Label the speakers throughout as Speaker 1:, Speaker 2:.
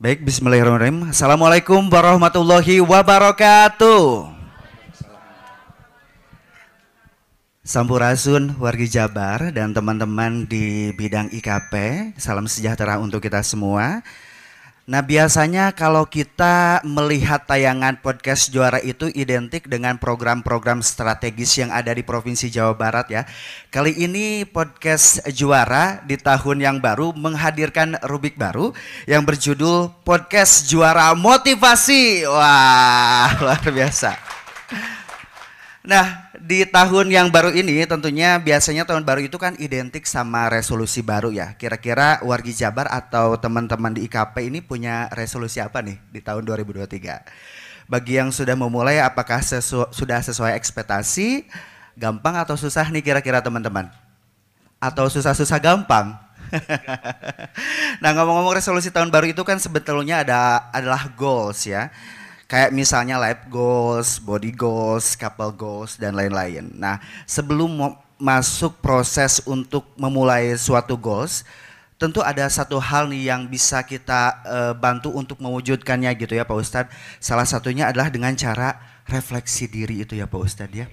Speaker 1: Baik, bismillahirrahmanirrahim. Assalamualaikum warahmatullahi wabarakatuh. Sampurasun wargi Jabar dan teman-teman di bidang IKP, salam sejahtera untuk kita semua. Nah biasanya kalau kita melihat tayangan podcast juara itu identik dengan program-program strategis yang ada di Provinsi Jawa Barat ya. Kali ini podcast juara di tahun yang baru menghadirkan rubik baru yang berjudul Podcast Juara Motivasi. Wah luar biasa. Nah, di tahun yang baru ini tentunya biasanya tahun baru itu kan identik sama resolusi baru ya. Kira-kira wargi Jabar atau teman-teman di IKP ini punya resolusi apa nih di tahun 2023? Bagi yang sudah memulai apakah sesu sudah sesuai ekspektasi? Gampang atau susah nih kira-kira teman-teman? Atau susah-susah gampang? nah ngomong-ngomong resolusi tahun baru itu kan sebetulnya ada adalah goals ya Kayak misalnya life goals, body goals, couple goals, dan lain-lain. Nah sebelum masuk proses untuk memulai suatu goals, tentu ada satu hal nih yang bisa kita uh, bantu untuk mewujudkannya gitu ya Pak Ustadz. Salah satunya adalah dengan cara refleksi diri itu ya Pak Ustadz ya.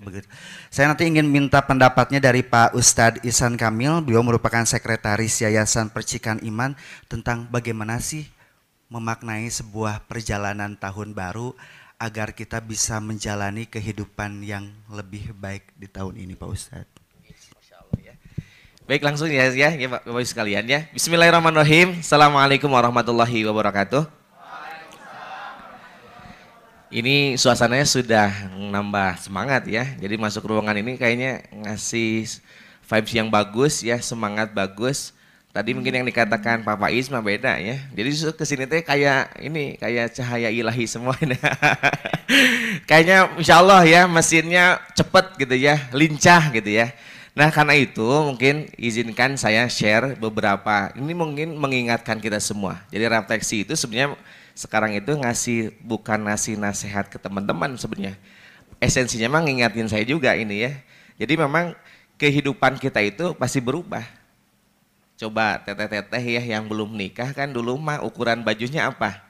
Speaker 1: Begitu. Saya nanti ingin minta pendapatnya dari Pak Ustadz Isan Kamil, beliau merupakan sekretaris Yayasan Percikan Iman tentang bagaimana sih memaknai sebuah perjalanan tahun baru agar kita bisa menjalani kehidupan yang lebih baik di tahun ini Pak Ustadz.
Speaker 2: Baik langsung ya ya, ya Bapak Ibu sekalian ya. Bismillahirrahmanirrahim. Assalamualaikum warahmatullahi wabarakatuh. Ini suasananya sudah nambah semangat ya. Jadi masuk ruangan ini kayaknya ngasih vibes yang bagus ya, semangat bagus Tadi mungkin yang dikatakan Papa Isma beda ya. Jadi ke sini teh kayak ini kayak cahaya ilahi semua ini. Kayaknya insya Allah ya mesinnya cepet gitu ya, lincah gitu ya. Nah karena itu mungkin izinkan saya share beberapa, ini mungkin mengingatkan kita semua. Jadi refleksi itu sebenarnya sekarang itu ngasih bukan ngasih nasihat ke teman-teman sebenarnya. Esensinya memang ngingatin saya juga ini ya. Jadi memang kehidupan kita itu pasti berubah Coba teteh-teteh ya yang belum nikah kan dulu mah ukuran bajunya apa?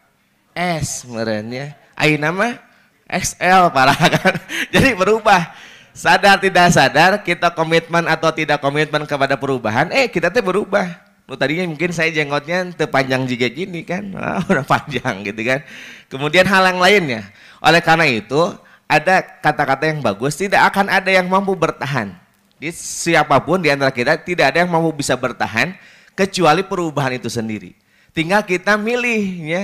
Speaker 2: S merenya. Aina mah XL parah kan. Jadi berubah. Sadar tidak sadar kita komitmen atau tidak komitmen kepada perubahan, eh kita tuh berubah. Lu tadinya mungkin saya jenggotnya terpanjang juga gini kan, ah, udah panjang gitu kan. Kemudian hal yang lainnya. Oleh karena itu ada kata-kata yang bagus, tidak akan ada yang mampu bertahan jadi siapa pun di antara kita tidak ada yang mau bisa bertahan kecuali perubahan itu sendiri. Tinggal kita milih ya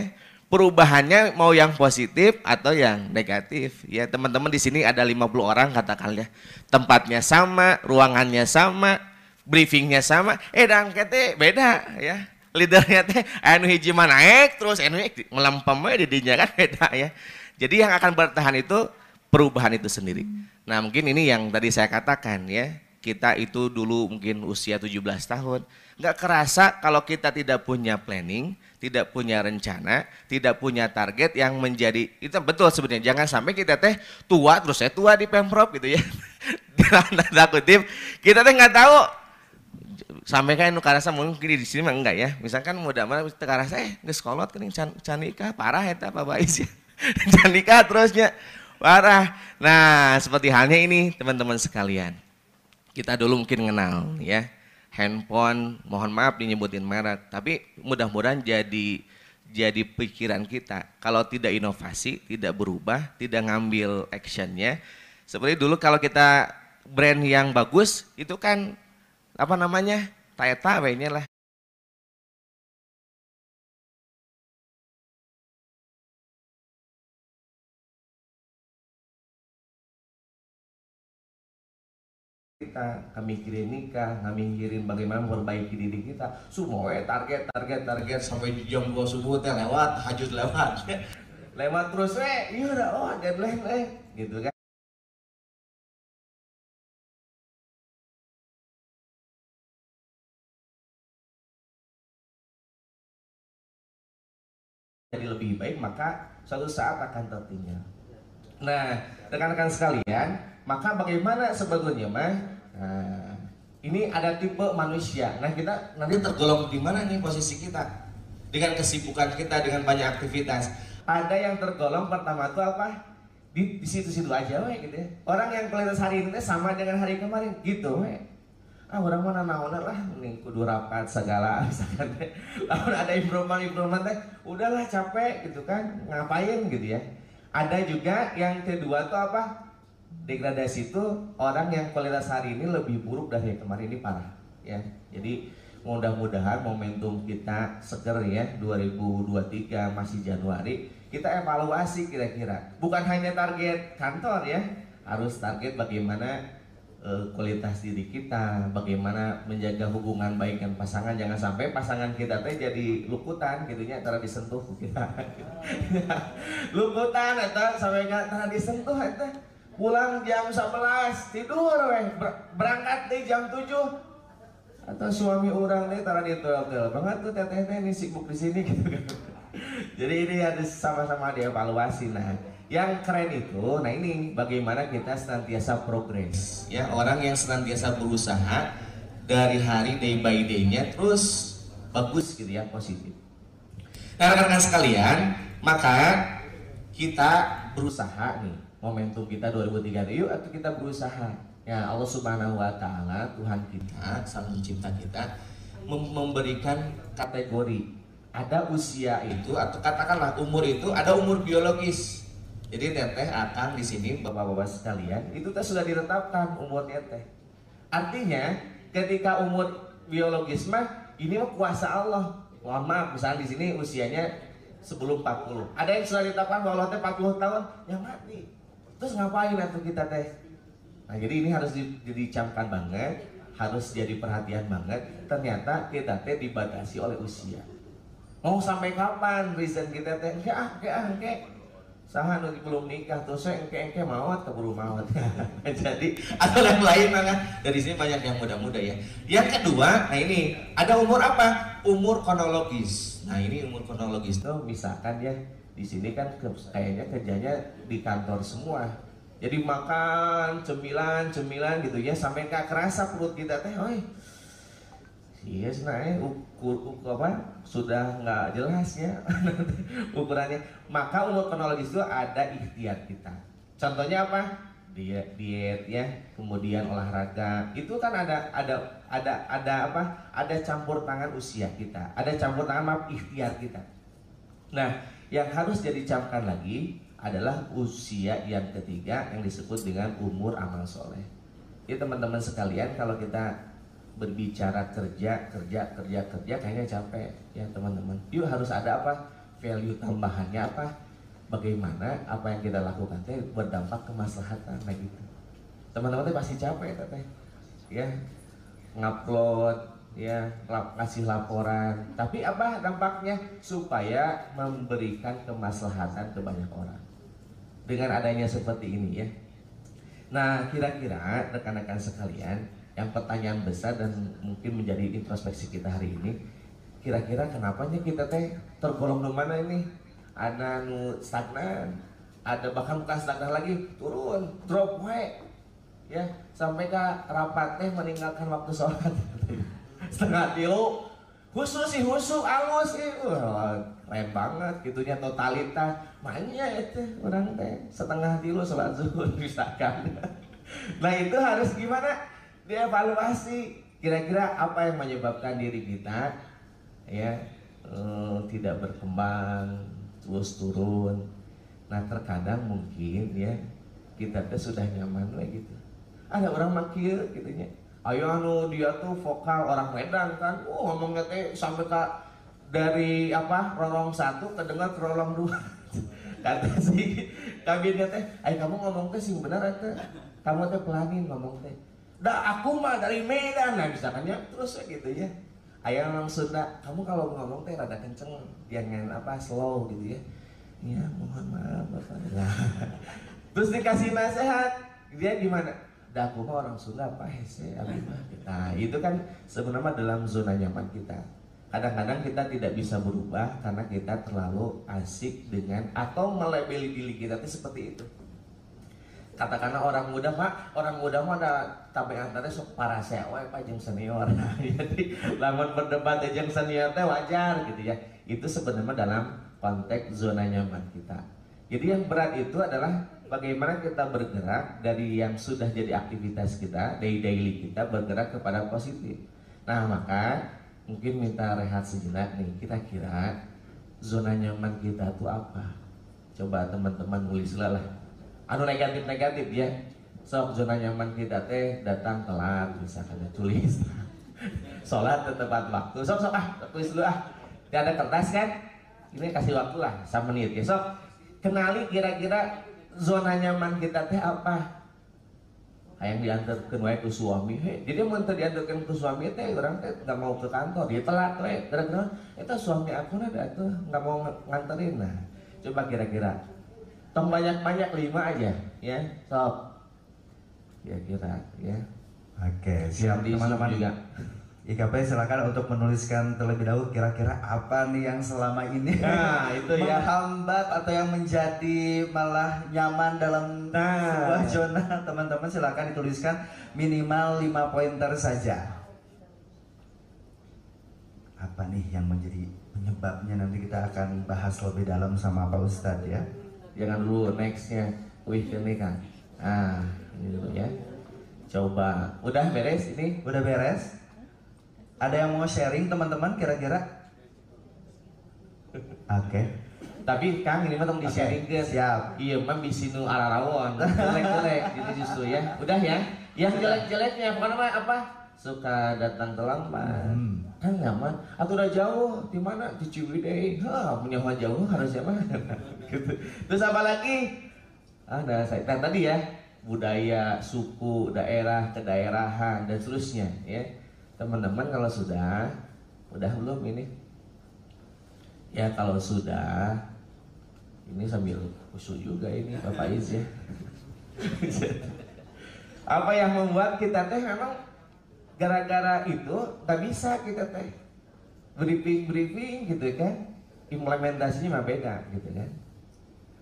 Speaker 2: perubahannya mau yang positif atau yang negatif. Ya teman-teman di sini ada 50 orang katakan ya. Tempatnya sama, ruangannya sama, briefingnya sama. Eh dan kete beda ya. Leadernya teh anu hiji naik terus anu melempem di dinya kan beda ya. Jadi yang akan bertahan itu perubahan itu sendiri. Nah mungkin ini yang tadi saya katakan ya kita itu dulu mungkin usia 17 tahun. Nggak kerasa kalau kita tidak punya planning, tidak punya rencana, tidak punya target yang menjadi, itu betul sebenarnya. Jangan sampai kita teh tua, terus saya tua di Pemprov gitu ya. Tanda kutip, kita teh nggak tahu sampai kan nu karasa mungkin di sini mah enggak ya. Misalkan muda mana karasa eh geus kolot kening can, parah eta Pak Bais ya. can nikah terusnya parah. Nah, seperti halnya ini teman-teman sekalian kita dulu mungkin kenal ya. Handphone mohon maaf dinyebutin merek tapi mudah-mudahan jadi jadi pikiran kita. Kalau tidak inovasi tidak berubah tidak ngambil actionnya seperti dulu kalau kita brand yang bagus itu kan apa namanya taeta lah kita kami mikirin nikah kami mikirin bagaimana memperbaiki diri kita. Semua target target target sampai jam dua subuh teh lewat hajut lewat. Lewat terus eh iya udah oh deadline eh gitu kan. Jadi lebih baik maka suatu saat akan tertinggal. Nah rekan-rekan sekalian maka bagaimana sebetulnya mah? Nah, ini ada tipe manusia. Nah kita nanti tergolong di mana nih posisi kita? Dengan kesibukan kita dengan banyak aktivitas. Ada yang tergolong pertama itu apa? Di, di situ-situ aja we gitu ya. Orang yang kualitas hari ini sama dengan hari kemarin gitu we. Ah orang mana naonan lah nih kudu rapat segala misalkan. Lalu ada improvement improvement teh udahlah capek gitu kan ngapain gitu ya. Ada juga yang kedua tuh apa? Degradasi itu orang yang kualitas hari ini lebih buruk dari yang kemarin ini parah ya. Jadi mudah-mudahan momentum kita seger ya 2023 masih Januari kita evaluasi kira-kira. Bukan hanya target kantor ya harus target bagaimana uh, kualitas diri kita bagaimana menjaga hubungan baik dengan pasangan. Jangan sampai pasangan kita teh jadi lukutan gitu ya antara disentuh kita lukutan atau sampai nggak disentuh itu pulang jam 11 tidur weh. Berangkat di jam 7 atau suami orang nih taruh di hotel banget tuh teteh ini sibuk di sini gitu kan. Jadi ini harus sama-sama dievaluasi nah. Yang keren itu nah ini bagaimana kita senantiasa progres ya. Orang yang senantiasa berusaha dari hari day by day-nya terus bagus gitu ya positif. Nah rekan-rekan sekalian maka kita berusaha nih momentum kita 2003 yuk atau kita berusaha Ya Allah Subhanahu wa taala Tuhan kita, Sang Pencipta kita memberikan kategori. Ada usia itu atau katakanlah umur itu ada umur biologis. Jadi teteh akan di sini bapak-bapak sekalian itu teh sudah ditetapkan umur teteh. Artinya ketika umur biologis mah ini mah kuasa Allah. Wah maaf misalnya di sini usianya sebelum 40. Ada yang sudah ditetapkan bahwa Allah teh 40 tahun yang mati. Terus ngapain itu kita teh? Nah jadi ini harus di, dicamkan banget, harus jadi perhatian banget. Ternyata kita teh dibatasi oleh usia. Mau sampai kapan reason kita teh? Enggak ah, enggak ah, enggak. Saha nu belum nikah tuh saya engke engke mawat keburu mawat. jadi atau yang lain mana? Dari sini banyak yang muda-muda ya. Yang kedua, nah ini ada umur apa? Umur kronologis. Nah ini umur kronologis tuh misalkan ya di sini kan kayaknya kerjanya di kantor semua. Jadi makan cemilan cemilan gitu ya sampai nggak kerasa perut kita teh oi. Iya sebenarnya ukur, ukur apa sudah nggak jelas ya. Ukurannya. Maka umur kronologis itu ada ikhtiar kita. Contohnya apa? Diet diet ya kemudian olahraga. Itu kan ada ada ada ada apa? Ada campur tangan usia kita. Ada campur tangan maaf ikhtiar kita. Nah yang harus jadi camkan lagi adalah usia yang ketiga yang disebut dengan umur amal soleh. Ya teman-teman sekalian kalau kita berbicara kerja kerja kerja kerja kayaknya capek ya teman-teman. Yuk harus ada apa value tambahannya apa? Bagaimana apa yang kita lakukan teh berdampak kemaslahatan kayak gitu. Teman-teman pasti capek teh. Ya ngupload ya kasih laporan. Tapi apa dampaknya? Supaya memberikan kemaslahatan ke banyak orang. Dengan adanya seperti ini ya. Nah kira-kira rekan-rekan sekalian yang pertanyaan besar dan mungkin menjadi introspeksi kita hari ini kira-kira kenapa kita teh tergolong di mana ini? Ada stagnan ada bahkan bukan stagnan lagi turun drop way ya. Sampai ke rapat teh meninggalkan waktu sholat setengah tilu khusus sih khusus alus sih. Wah keren banget gitunya totalitas. Makanya itu orang teh setengah tilu sholat zuhur misalkan nah itu harus gimana? Dievaluasi. Kira-kira apa yang menyebabkan diri kita ya eh, tidak berkembang terus turun? Nah terkadang mungkin ya kita sudah nyaman gitu. Ada orang makir gitunya ayo anu dia tuh vokal orang Medan kan. Oh ngomongnya teh sampai ke dari apa rorong satu kedengar ke dua. Kata si kabinnya teh ayo kamu ngomong teh sih benar teh. Kamu teh pelanin ngomong teh. Dah aku mah dari Medan. Nah misalkannya terus gitu ya. Ayah orang Sunda kamu kalau ngomong teh rada kenceng jangan apa slow gitu ya. Ya mohon maaf bapak. Terus dikasih nasihat dia gimana dah aku mah orang Sunda apa hese Nah itu kan sebenarnya dalam zona nyaman kita. Kadang-kadang kita tidak bisa berubah karena kita terlalu asik dengan atau melebeli diri kita itu seperti itu. katakanlah orang muda pak orang muda mah ada tabiat teh sok para sewa pak jeung senior nah, jadi lamun berdebat jeung senior teh wajar gitu ya itu sebenarnya dalam konteks zona nyaman kita jadi yang berat itu adalah bagaimana kita bergerak dari yang sudah jadi aktivitas kita daily daily kita bergerak kepada positif? Nah maka mungkin minta rehat sejenak nih kita kira zona nyaman kita itu apa? Coba teman-teman nulislah lah anu negatif-negatif ya. Sok zona nyaman kita teh datang telat misalkan ya tulis. Sholat tepat waktu. Sok sok ah tulis dulu ah. Tidak ada kertas kan? Ini kasih waktu lah sama menit ya sok. Kenali kira-kira zona nyaman kita teh apa? Yang diantarkan wae ke suami. He jadi mau diantarkan ke suami teh orang teh nggak mau ke kantor. Dia telat wae. Karena itu suami aku ada tuh nggak mau nganterin nah. Coba kira-kira. Tong banyak-banyak lima aja ya sob. Kira-kira ya.
Speaker 1: Oke siap teman-teman. juga IKP silakan untuk menuliskan terlebih dahulu kira-kira apa nih yang selama ini
Speaker 2: nah, itu ya.
Speaker 1: menghambat atau yang menjadi malah nyaman dalam nah. sebuah zona. Teman-teman silakan dituliskan minimal 5 pointer saja. Apa nih yang menjadi penyebabnya? Nanti kita akan bahas lebih dalam sama Pak Ustadz ya.
Speaker 2: Jangan dulu nextnya wih ini kan. Ah ini dulu ya. Coba. Udah beres ini?
Speaker 1: Udah beres ada yang mau sharing teman-teman kira-kira? Oke. Okay.
Speaker 2: tapi Kang ini mah di sharing ke
Speaker 1: siap.
Speaker 2: Iya mah bisa nu ararawon jelek-jelek gitu justru ya. Udah ya? Yang jelek-jeleknya. Bukan apa apa? Suka datang terlambat hmm. kan nyaman atau udah jauh. Di mana? Di Ciwidey. Ha punya jauh. Harusnya mana gitu. Terus apa lagi? Ada saya nah, tadi ya. Budaya, suku, daerah, kedaerahan dan seterusnya ya. Teman-teman kalau sudah udah belum ini? Ya kalau sudah ini sambil usul juga ini Bapak Iz ya. Apa yang membuat kita teh memang gara-gara itu tak bisa kita teh briefing briefing gitu kan implementasinya mah beda gitu kan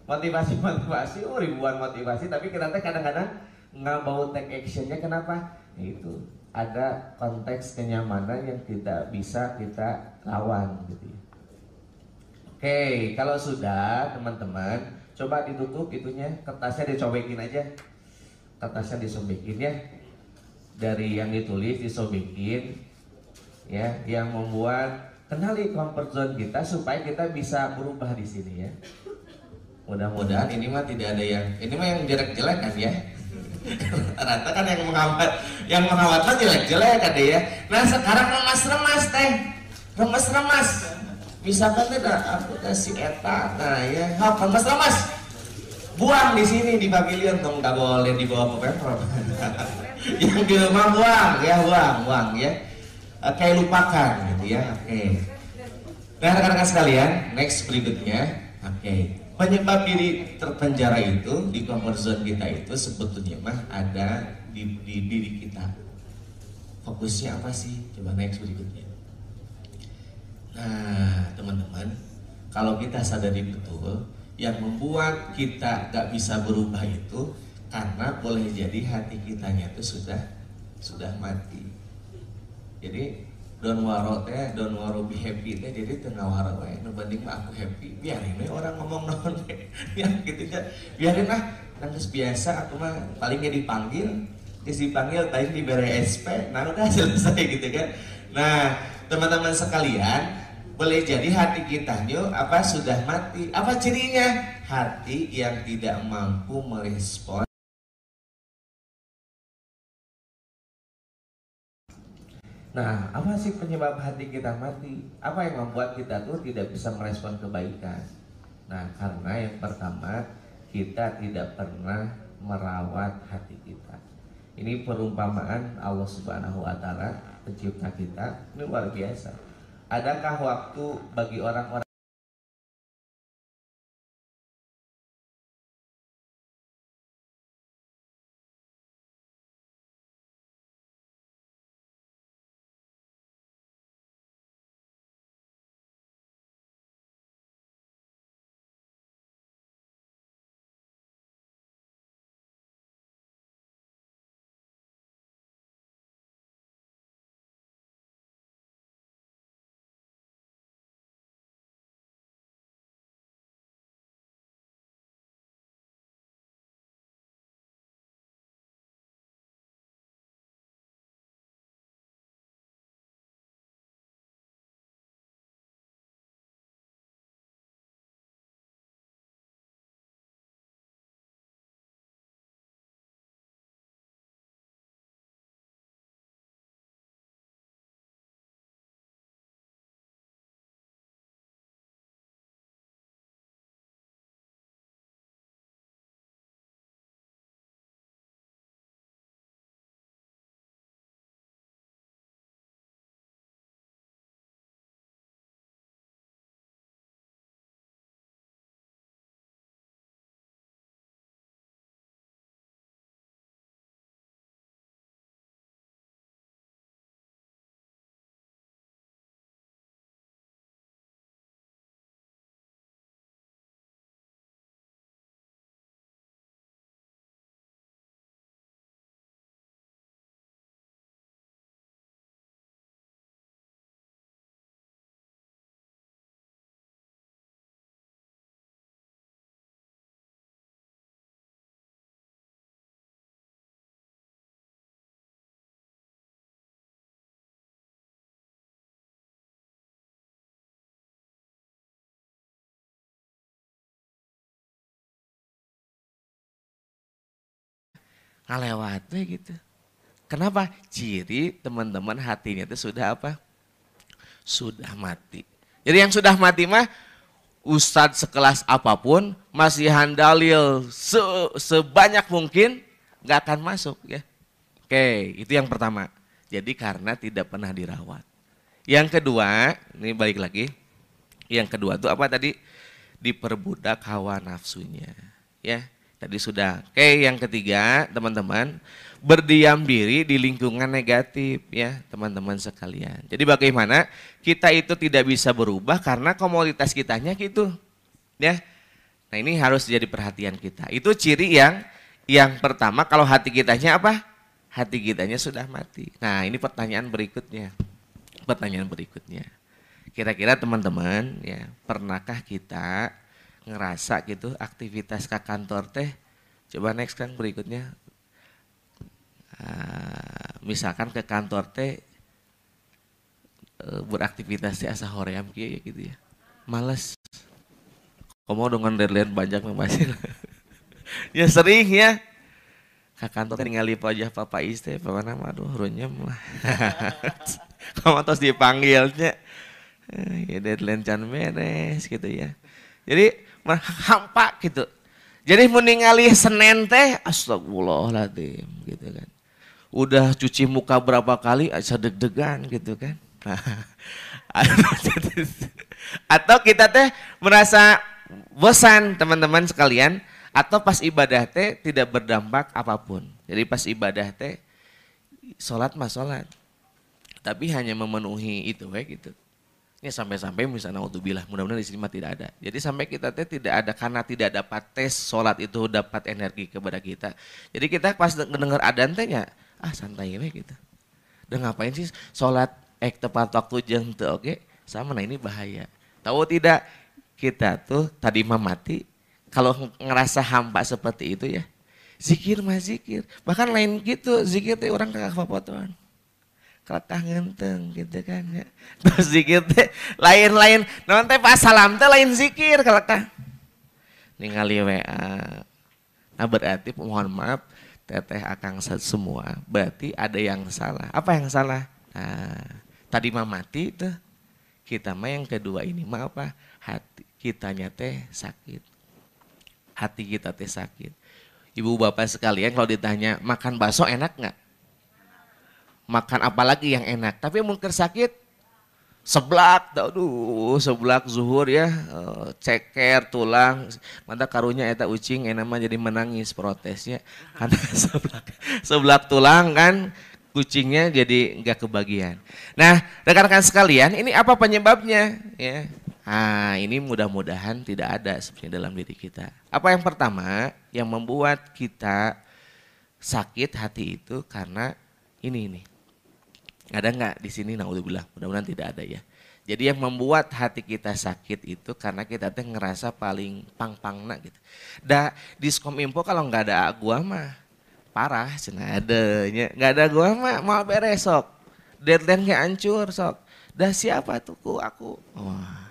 Speaker 2: motivasi motivasi oh ribuan motivasi tapi kita teh kadang-kadang nggak mau take actionnya kenapa ya itu ada konteks kenyamanan yang tidak bisa kita lawan gitu ya. Oke, kalau sudah teman-teman, coba ditutup itunya, kertasnya dicobekin aja. Kertasnya disobekin ya. Dari yang ditulis disobekin ya, yang membuat kenali comfort zone kita supaya kita bisa berubah di sini ya. Mudah-mudahan ini mah tidak ada yang ini mah yang jelek-jelek kan ya. Rata kan yang mengawat yang mengawat jelek-jelek kan ya. Nah sekarang remas-remas teh, remas-remas. Misalkan tidak aku kasih eta, nah ya, hap remas-remas. Buang di sini di pavilion dong nggak boleh dibawa ke pemprov. yang di rumah buang ya, buang, buang ya. Oke lupakan gitu ya. Oke. Nah rekan-rekan sekalian, next berikutnya, oke penyebab diri terpenjara itu di comfort zone kita itu sebetulnya mah ada di, di diri kita. Fokusnya apa sih? Coba next berikutnya. Nah teman-teman kalau kita sadari betul yang membuat kita gak bisa berubah itu karena boleh jadi hati kitanya itu sudah sudah mati. Jadi don waro teh don waro be happy teh jadi tengah waro wae. Nu banding mah aku happy. Biarin we orang ngomong non ya gitu kan biarin lah. Nangis biasa aku mah palingnya dipanggil terus dipanggil tadi diberi SP nah udah selesai gitu kan. Nah teman-teman sekalian boleh jadi hati kita yuk apa sudah mati? Apa cirinya? Hati yang tidak mampu merespon Nah, apa sih penyebab hati kita mati? Apa yang membuat kita tuh tidak bisa merespon kebaikan? Nah, karena yang pertama kita tidak pernah merawat hati kita. Ini perumpamaan Allah Subhanahu wa taala pencipta kita ini luar biasa. Adakah waktu bagi orang-orang ngalewat gitu. Kenapa? Ciri teman-teman hatinya itu sudah apa? Sudah mati. Jadi yang sudah mati mah ustadz sekelas apa pun masih handalil se sebanyak mungkin nggak akan masuk ya. Oke, itu yang pertama. Jadi karena tidak pernah dirawat. Yang kedua, ini balik lagi. Yang kedua itu apa tadi? Diperbudak hawa nafsunya. Ya, tadi sudah. Oke, yang ketiga, teman-teman, berdiam diri di lingkungan negatif ya, teman-teman sekalian. Jadi bagaimana kita itu tidak bisa berubah karena komoditas kitanya gitu. Ya. Nah, ini harus jadi perhatian kita. Itu ciri yang yang pertama kalau hati kitanya apa? Hati kitanya sudah mati. Nah, ini pertanyaan berikutnya pertanyaan berikutnya. Kira-kira teman-teman ya, pernahkah kita ngerasa gitu aktivitas ke kantor teh? Coba next kan berikutnya. Uh, misalkan ke kantor teh uh, beraktivitas di asa hoream gitu ya. Males. Kamu dengan deadline banyak masih. ya sering ya. Ke kantor tinggal lipat aja papa istri, papa nama aduh runyem lah. kamu terus dipanggilnya eh, ya deadline can beres gitu ya jadi hampa gitu. Jadi meninggali Senin teh astagfirullahaladzim gitu kan. Udah cuci muka berapa kali asa deg-degan gitu kan. Atau kita teh merasa bosan teman-teman sekalian atau pas ibadah teh tidak berdampak apa pun. Jadi pas ibadah teh sholat mah sholat. Tapi hanya memenuhi itu kayak gitu. Ya sampai-sampai misalnya bilah mudah-mudahan di sini mah tidak ada. Jadi sampai kita teh tidak ada karena tidak dapat tes sholat itu dapat energi kepada kita. Jadi kita pas mendengar adan teh ya, ah santai we gitu. Dan ngapain sih sholat ek tepat waktu jeng tuh oke sama nah ini bahaya. Tahu tidak kita tuh tadi mah mati kalau ngerasa hampa seperti itu ya zikir mah zikir bahkan lain gitu zikir teh orang kakak fotoan kelakah ngenteng gitu kan ya. Terus zikir teh lain-lain, non teh pas salam teh lain zikir kelakah. Ningali WA. Nah berarti mohon maaf teteh akang semua berarti ada yang salah. Apa yang salah? Nah, tadi mah mati tuh. Kita mah yang kedua ini mah apa? Hati kitanya teh sakit. Hati kita teh sakit. Ibu bapak sekalian kalau ditanya makan bakso enak nggak? Makan apa lagi yang enak. Tapi mungkin sakit, seblak, aduh seblak zuhur ya, eh, ceker, tulang, mantap karunya eta ucing enak mah jadi menangis protesnya karena seblak, seblak tulang kan kucingnya jadi nggak kebagian. Nah rekan-rekan sekalian ini apa penyebabnya ya? Nah ini mudah-mudahan tidak ada sebenarnya dalam diri kita. Apa yang pertama yang membuat kita sakit hati itu karena ini ini ada nggak di sini? Naudzubillah. Mudah-mudahan tidak ada ya. Jadi yang membuat hati kita sakit itu karena kita teh ngerasa paling pang-pang nak gitu. Da diskom info kalau nggak ada gua mah parah cina ada nggak ada gua mah mau beres sok. Deadline kayak hancur sok. Dah siapa tuh aku? Wah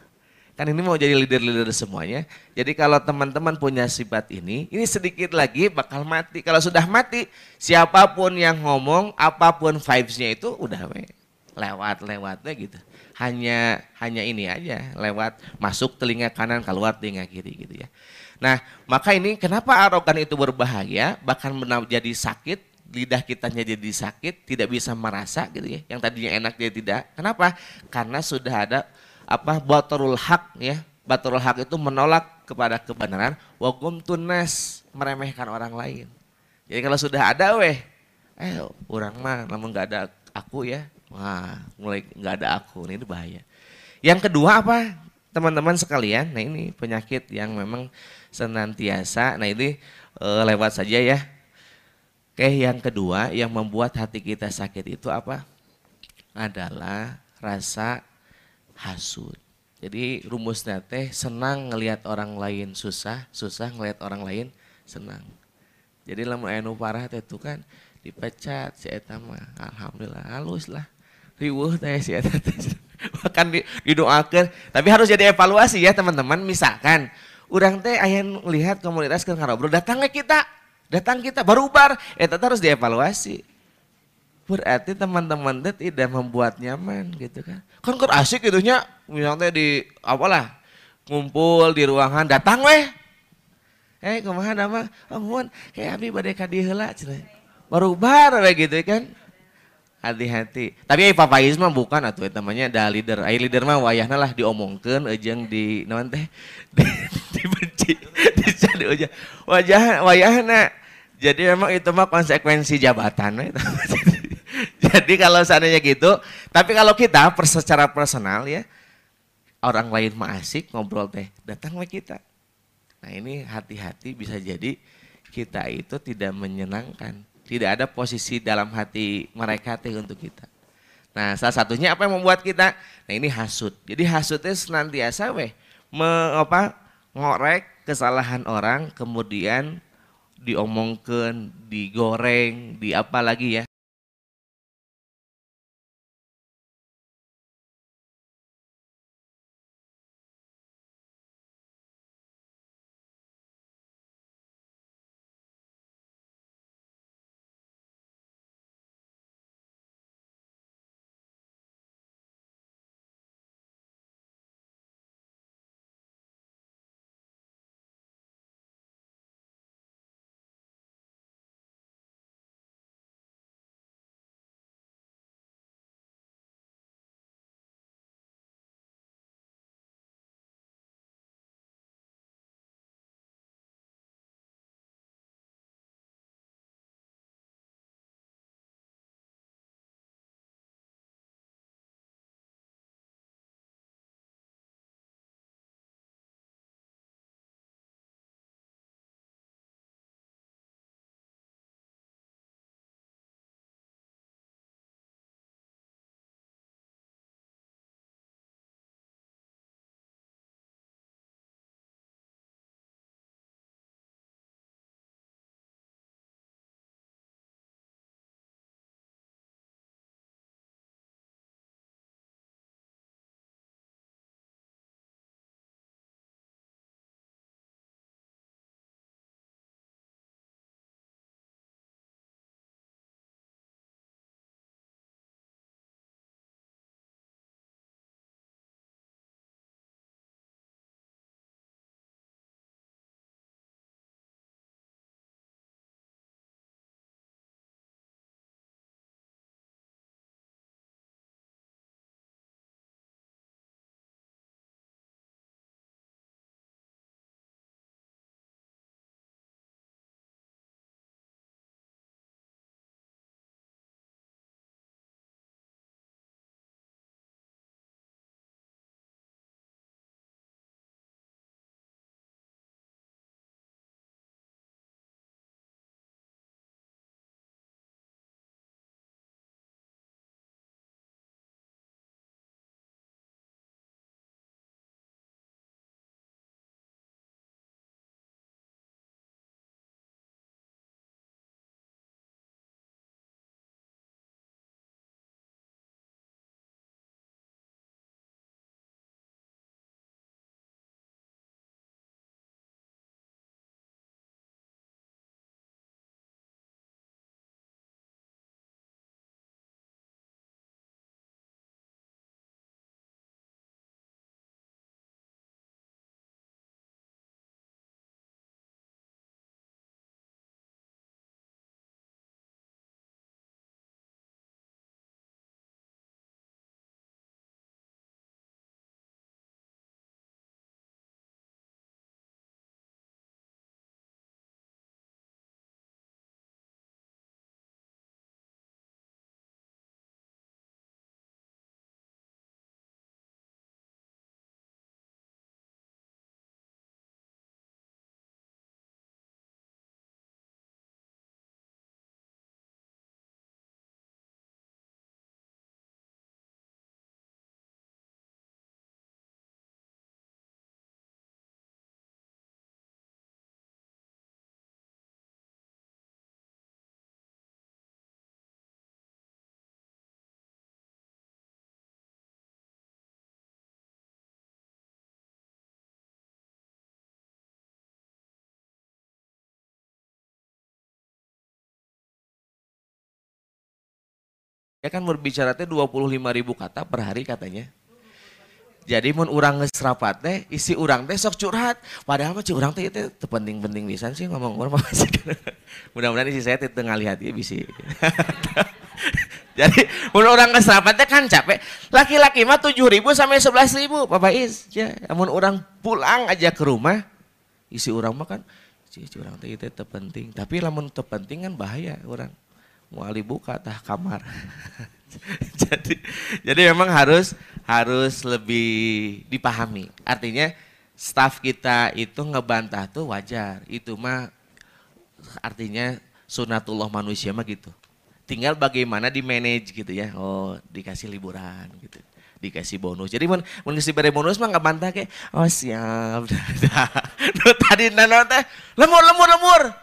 Speaker 2: Kan ini mau jadi leader-leader semuanya. Jadi kalau teman-teman punya sifat ini, ini sedikit lagi bakal mati. Kalau sudah mati, siapa pun yang ngomong, apa pun vibes-nya itu udah we, lewat lewatnya gitu. Hanya hanya ini aja, lewat masuk telinga kanan, keluar telinga kiri gitu ya. Nah, maka ini kenapa arogan itu berbahaya, bahkan jadi sakit, lidah kitanya jadi sakit, tidak bisa merasa gitu ya. Yang tadinya enak dia tidak. Kenapa? Karena sudah ada apa batarul hak ya. Batarul hak itu menolak kepada kebenaran. Wagum tunas meremehkan orang lain. Jadi kalau sudah ada weh eh orang mah namun nggak ada aku ya. Wah mulai nggak ada aku ini bahaya. Yang kedua apa teman-teman sekalian? Nah ini penyakit yang memang senantiasa nah ini e, lewat saja ya. Oke yang kedua yang membuat hati kita sakit itu apa? Adalah rasa hasud. Jadi rumusnya teh senang ngelihat orang lain susah, susah ngelihat orang lain senang. Jadi lamun anu parah teh itu kan dipecat si eta mah alhamdulillah halus lah. Riweuh teh si eta teh. Bahkan di, didoakeun, tapi harus jadi evaluasi ya teman-teman. Misalkan orang teh aya lihat komunitas keur ngarobrol datang kita Datang kita baru bar, tetap harus dievaluasi. Berarti teman-teman itu tidak membuat nyaman gitu kan. Kan kan asik gitu nya, misalnya di apalah ngumpul di ruangan datang weh. Eh kumaha nama? Oh mun kayak abi badai ka dieu heula Baru bar we gitu kan. Hati-hati. Tapi ai papais mah bukan eta namanya da leader. Ai leader mah wayahna lah diomongkeun jeung di naon teh dibenci dicari wajah wayahna. Jadi memang itu mah konsekuensi jabatan. Jadi kalau seandainya gitu, tapi kalau kita secara personal ya, orang lain mah asik ngobrol teh, datang ke kita. Nah ini hati-hati bisa jadi kita itu tidak menyenangkan. Tidak ada posisi dalam hati mereka teh untuk kita. Nah salah satunya apa yang membuat kita, nah ini hasut. Jadi hasutnya senantiasa weh, me, apa, ngorek kesalahan orang kemudian diomongkan, digoreng, di apa lagi ya. Ya kan berbicara teh 25 ribu kata per hari katanya. Jadi mun urang geus rapat teh isi urang teh sok curhat. Padahal mah urang teh itu penting-penting bisa sih ngomong urang Mudah-mudahan isi saya teh tengah lihat ya bisi. Jadi mun orang geus rapat teh kan capek. Laki-laki mah 7 ribu sampai 11 ribu Bapak Is. Ya, mun orang pulang aja ke rumah isi urang mah kan si urang teh itu penting. Tapi lamun penting kan bahaya orang muali buka tah kamar. jadi jadi memang harus harus lebih dipahami. Artinya staff kita itu ngebantah tuh wajar. Itu mah artinya sunatullah manusia mah gitu. Tinggal bagaimana di manage gitu ya. Oh, dikasih liburan gitu. Dikasih bonus. Jadi mun mun beri bonus mah nggak bantah kayak oh siap. Tadi nana lemur lemur lemur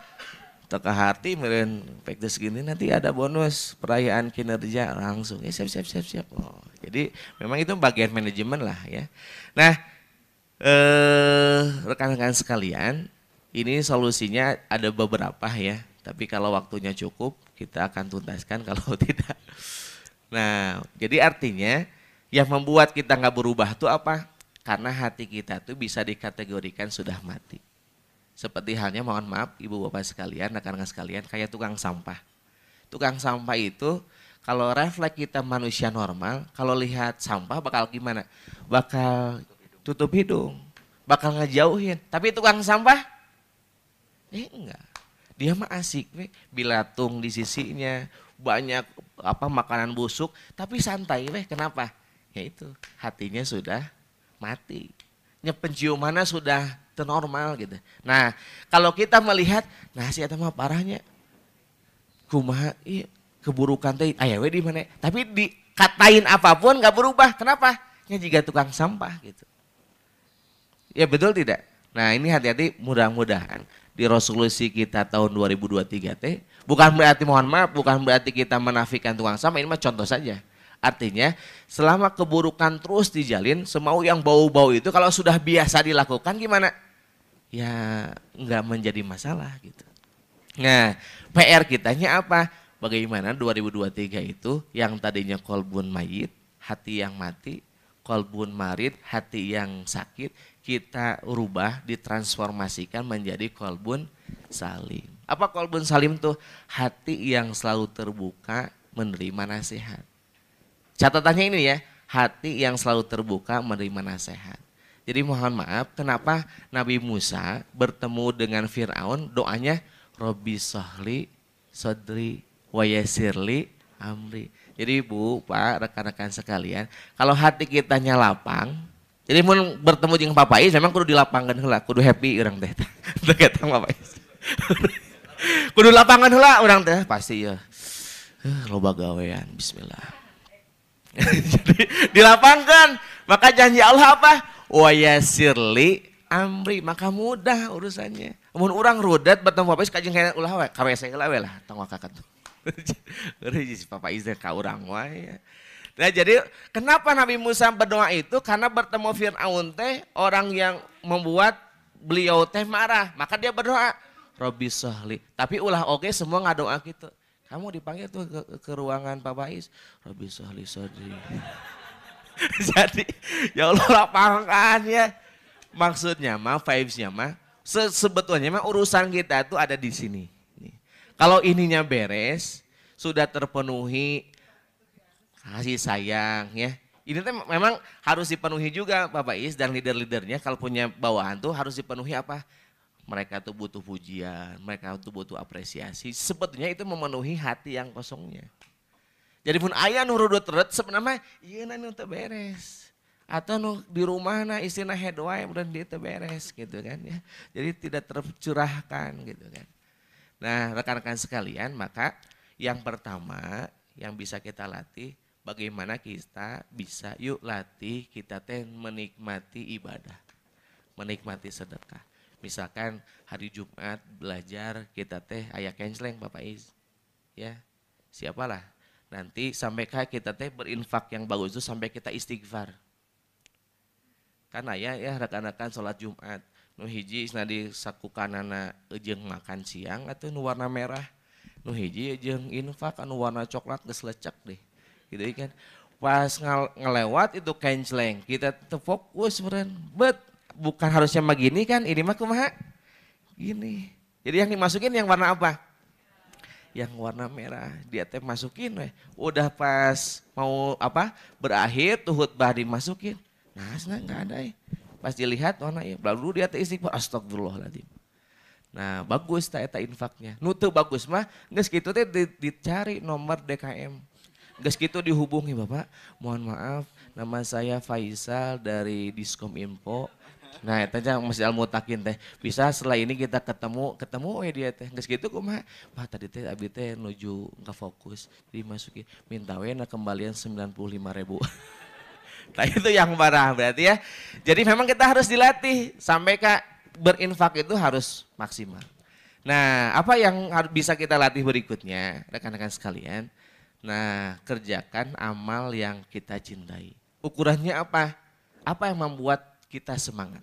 Speaker 2: teka hati meren pekdes gini nanti ada bonus perayaan kinerja langsung. Ya siap siap siap siap. Oh jadi memang itu bagian manajemen lah ya. Nah eh, rekan-rekan sekalian ini solusinya ada beberapa ya. Tapi kalau waktunya cukup kita akan tuntaskan kalau tidak. Nah jadi artinya yang membuat kita nggak berubah itu apa? Karena hati kita tuh bisa dikategorikan sudah mati seperti halnya mohon maaf ibu bapak sekalian, rekan-rekan sekalian kayak tukang sampah. Tukang sampah itu kalau refleks kita manusia normal, kalau lihat sampah bakal gimana? Bakal tutup hidung, bakal ngejauhin. Tapi tukang sampah, eh enggak. Dia mah asik, we. bilatung di sisinya, banyak apa makanan busuk, tapi santai, weh. Kenapa? Ya itu, hatinya sudah mati. Penciumannya sudah normal gitu. Nah, kalau kita melihat, nah si mah parahnya kumaha iya, keburukan teh aya we di mana? Tapi dikatain apa pun nggak berubah. Kenapa? Ya jika tukang sampah gitu. Ya betul tidak? Nah, ini hati-hati mudah-mudahan di resolusi kita tahun 2023 teh bukan berarti mohon maaf, bukan berarti kita menafikan tukang sampah, ini mah contoh saja. Artinya selama keburukan terus dijalin, semau yang bau-bau itu kalau sudah biasa dilakukan gimana? ya nggak menjadi masalah gitu. Nah, PR kitanya apa? Bagaimana 2023 itu yang tadinya kolbun mayit, hati yang mati, kolbun marit, hati yang sakit, kita rubah, ditransformasikan menjadi kolbun salim. Apa kolbun salim tuh? Hati yang selalu terbuka menerima nasihat. Catatannya ini ya, hati yang selalu terbuka menerima nasihat. Jadi mohon maaf, kenapa Nabi Musa bertemu dengan Fir'aun doanya Robi Sohli, Sodri, Wayasirli, Amri. Jadi Bu, Pak, rekan-rekan sekalian, kalau hati kita lapang, jadi mau bertemu dengan Papa Is memang kudu dilapangkan hela, kudu happy orang teh. Teu ketang Papa Is. kudu lapangan hela orang teh pasti ya. Loba gawean, bismillah. Jadi dilapangkan, maka janji Allah apa? wayasirli amri maka mudah urusannya. Mun orang rudet bertemu bapak kajeng kayak ulah we KWC lah we lah tong kakak tuh. Ngeri si papa izin ka urang wae. Nah jadi kenapa Nabi Musa berdoa itu? Karena bertemu Fir'aun teh orang yang membuat beliau teh marah. Maka dia berdoa, Robi Sohli. Tapi ulah oke semua ngadoa gitu. Kamu dipanggil tuh ke, ke ruangan Pak Bais. Robi Sohli Sodri. Jadi ya Allah lapangkan ya. Maksudnya mah vibesnya mah se sebetulnya mah urusan kita itu ada di sini. Kalau ininya beres, sudah terpenuhi kasih sayang ya. Ini tuh memang harus dipenuhi juga Bapak Is dan leader-leadernya kalau punya bawahan tuh harus dipenuhi apa? Mereka tuh butuh pujian, mereka tuh butuh apresiasi. Sebetulnya itu memenuhi hati yang kosongnya. Jadi pun ayah nu rudut ret sebenarnya iya nanti untuk beres. Atau nu di rumah na istilah head wae dan dia beres gitu kan ya. Jadi tidak tercurahkan gitu kan. Nah rekan-rekan sekalian maka yang pertama yang bisa kita latih bagaimana kita bisa yuk latih kita teh menikmati ibadah. Menikmati sedekah. Misalkan hari Jumat belajar kita teh ayah kenceleng Bapak Is. Ya, siapalah Nanti sampai kita teh berinfak yang bagus itu sampai kita istighfar. Karena ya ya rekan-rekan sholat Jumat nu hiji nadi sakukanana ejeng makan siang atau nu warna merah nu hiji ejeng infak anu warna coklat geus deh gitu kan. Pas ngel ngelewat itu kenceleng, kita terfokus friend. But bukan harusnya begini kan, ini mah kumaha? Gini. Jadi yang dimasukin yang warna apa? Yang warna merah. Dia teh masukin weh. Udah pas mau apa? Berakhir tuh khutbah dimasukin. Nah, nggak ada ya. Pas dilihat warna ya, lalu dia teh istighfar astagfirullahaladzim. Nah, bagus tak eta infaknya. Nutu bagus mah, nggak segitu teh dicari nomor DKM Gas gitu dihubungi Bapak, mohon maaf nama saya Faisal dari Diskom Info. Nah, itu aja Mas Al Mutakin teh. Bisa setelah ini kita ketemu, ketemu ya dia teh. Gas gitu mah, Pak tadi teh abi teh nuju nggak fokus. Dimasuki minta wena kembalian 95 ribu. nah itu yang parah berarti ya. Jadi memang kita harus dilatih sampai kak berinfak itu harus maksimal. Nah, apa yang harus bisa kita latih berikutnya, rekan-rekan sekalian? Nah, kerjakan amal yang kita cintai. Ukurannya apa? Apa yang membuat kita semangat?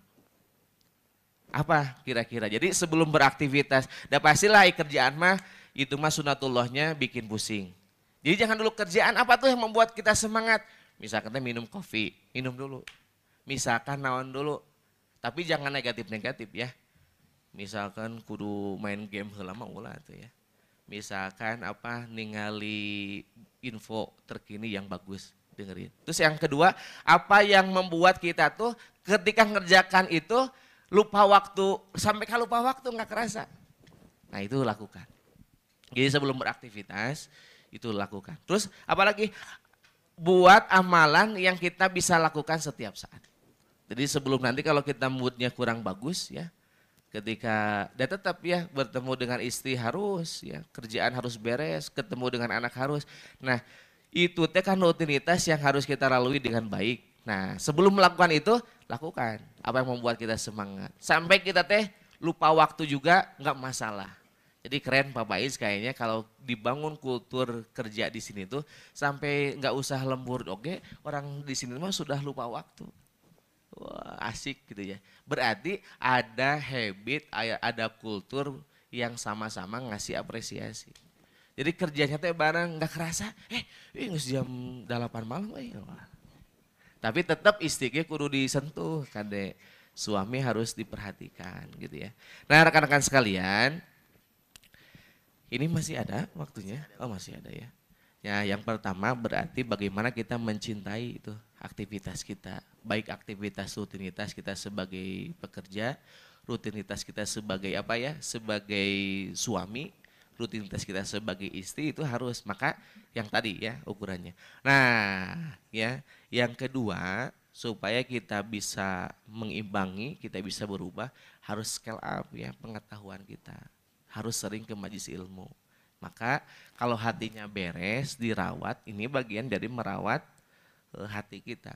Speaker 2: Apa kira-kira? Jadi sebelum beraktivitas, dah pastilah kerjaan mah itu mah sunatullahnya bikin pusing. Jadi jangan dulu kerjaan apa tuh yang membuat kita semangat. Misalkan minum kopi, minum dulu. Misalkan naon dulu. Tapi jangan negatif-negatif ya. Misalkan kudu main game lama ulah tuh ya misalkan apa ningali info terkini yang bagus dengerin. Terus yang kedua, apa yang membuat kita tuh ketika ngerjakan itu lupa waktu sampai kalau lupa waktu nggak kerasa. Nah itu lakukan. Jadi sebelum beraktivitas itu lakukan. Terus apalagi buat amalan yang kita bisa lakukan setiap saat. Jadi sebelum nanti kalau kita moodnya kurang bagus ya, ketika dia tetap ya bertemu dengan istri harus ya kerjaan harus beres ketemu dengan anak harus nah itu teh kan rutinitas yang harus kita lalui dengan baik. Nah sebelum melakukan itu lakukan. Apa yang membuat kita semangat. Sampai kita teh lupa waktu juga nggak masalah. Jadi keren Pak Bais kayaknya kalau dibangun kultur kerja di sini tuh sampai nggak usah lembur oke orang di sini mah sudah lupa waktu. Wah, asik gitu ya. Berarti ada habit, ada kultur yang sama-sama ngasih apresiasi. Jadi kerjanya teh bareng nggak kerasa, eh, eh nggak jam delapan malam, eh. Tapi tetap istrinya kudu disentuh, kade suami harus diperhatikan gitu ya. Nah rekan-rekan sekalian, ini masih ada waktunya? Oh masih ada ya. Ya, yang pertama berarti bagaimana kita mencintai itu aktivitas kita, baik aktivitas rutinitas kita sebagai pekerja, rutinitas kita sebagai apa ya, sebagai suami, rutinitas kita sebagai istri itu harus maka yang tadi ya ukurannya. Nah, ya, yang kedua supaya kita bisa mengimbangi, kita bisa berubah, harus scale up ya pengetahuan kita. Harus sering ke majlis ilmu. Maka kalau hatinya beres, dirawat, ini bagian dari merawat uh, hati kita.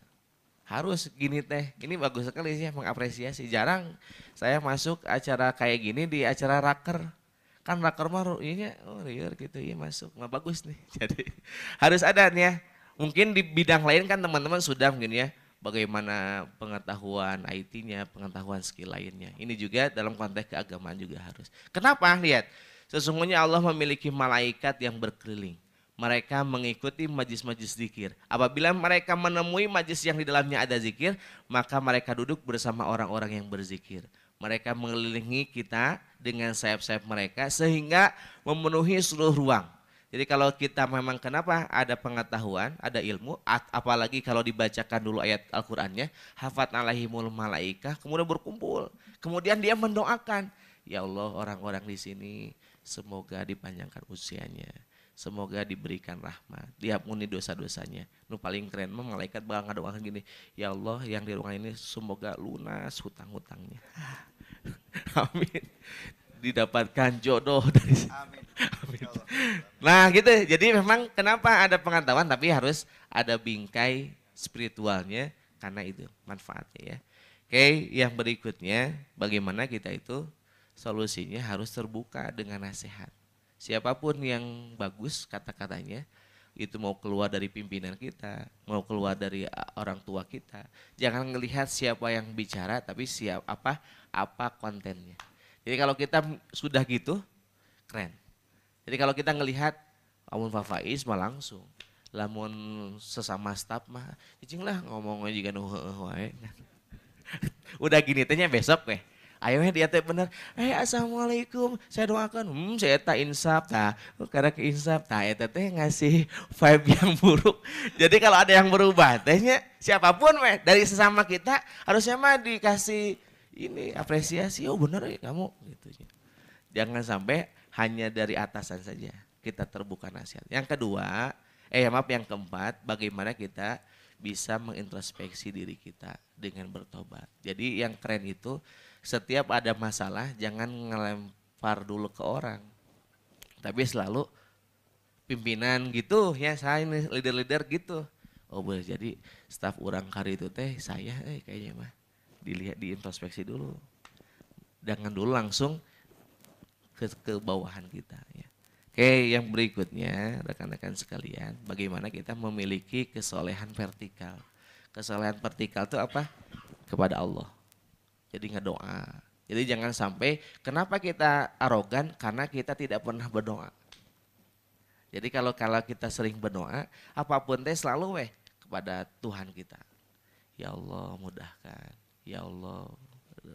Speaker 2: Harus gini teh, ini bagus sekali sih mengapresiasi. Jarang saya masuk acara kayak gini di acara raker. Kan raker mah ini oh liar gitu ya masuk. Nah, bagus nih. Jadi harus ada nih ya. Mungkin di bidang lain kan teman-teman sudah mungkin ya bagaimana pengetahuan IT-nya, pengetahuan skill lainnya. Ini juga dalam konteks keagamaan juga harus. Kenapa? Lihat, sesungguhnya Allah memiliki malaikat yang berkeliling mereka mengikuti majlis-majlis zikir. Apabila mereka menemui majlis yang di dalamnya ada zikir, maka mereka duduk bersama orang-orang yang berzikir. Mereka mengelilingi kita dengan sayap-sayap mereka sehingga memenuhi seluruh ruang. Jadi kalau kita memang kenapa ada pengetahuan, ada ilmu, apalagi kalau dibacakan dulu ayat Al-Qur'annya, hafat alaihimul malaika, kemudian berkumpul. Kemudian dia mendoakan, ya Allah orang-orang di sini semoga dipanjangkan usianya Semoga diberikan rahmat, diampuni dosa-dosanya. Nu paling keren mah malaikat bakal ngadoakan gini, ya Allah yang di ruangan ini semoga lunas hutang-hutangnya. Amin. Didapatkan jodoh dari Amin. Amin. Nah gitu, jadi memang kenapa ada pengetahuan tapi harus ada bingkai spiritualnya karena itu manfaatnya ya. Oke, yang berikutnya bagaimana kita itu solusinya harus terbuka dengan nasihat siapa pun yang bagus kata-katanya itu mau keluar dari pimpinan kita, mau keluar dari orang tua kita. Jangan melihat siapa yang bicara, tapi siap apa apa kontennya. Jadi kalau kita sudah gitu, keren. Jadi kalau kita ngelihat Amun Fafaiz mah langsung lamun sesama staff mah cicing lah ngomongnya juga nu wae udah gini tehnya besok weh ayo dia teh bener. Eh assalamualaikum. Saya doakan. Hmm saya tak insaf nah karena ke insaf nah eta teh ngasih vibe yang buruk. Jadi kalau ada yang berubah tehnya siapa pun weh dari sesama kita harusnya mah dikasih ini apresiasi. Oh bener ya kamu. Gitu jangan sampai hanya dari atasan saja kita terbuka nasihat. Yang kedua eh maaf yang keempat bagaimana kita bisa mengintrospeksi diri kita dengan bertobat. Jadi yang keren itu setiap ada masalah jangan ngelempar dulu ke orang. Tapi selalu pimpinan gitu ya saya ini leader-leader gitu. Oh boleh jadi staf orang kari itu teh saya eh kayaknya mah dilihat diintrospeksi dulu. Jangan dulu langsung ke ke bawahan kita ya. Oke, yang berikutnya rekan-rekan sekalian, bagaimana kita memiliki kesolehan vertikal. Kesolehan vertikal itu apa? Kepada Allah. Jadi ngedoa. Jadi jangan sampai kenapa kita arogan karena kita tidak pernah berdoa. Jadi kalau kalau kita sering berdoa, apa pun teh selalu weh kepada Tuhan kita. Ya Allah mudahkan, ya Allah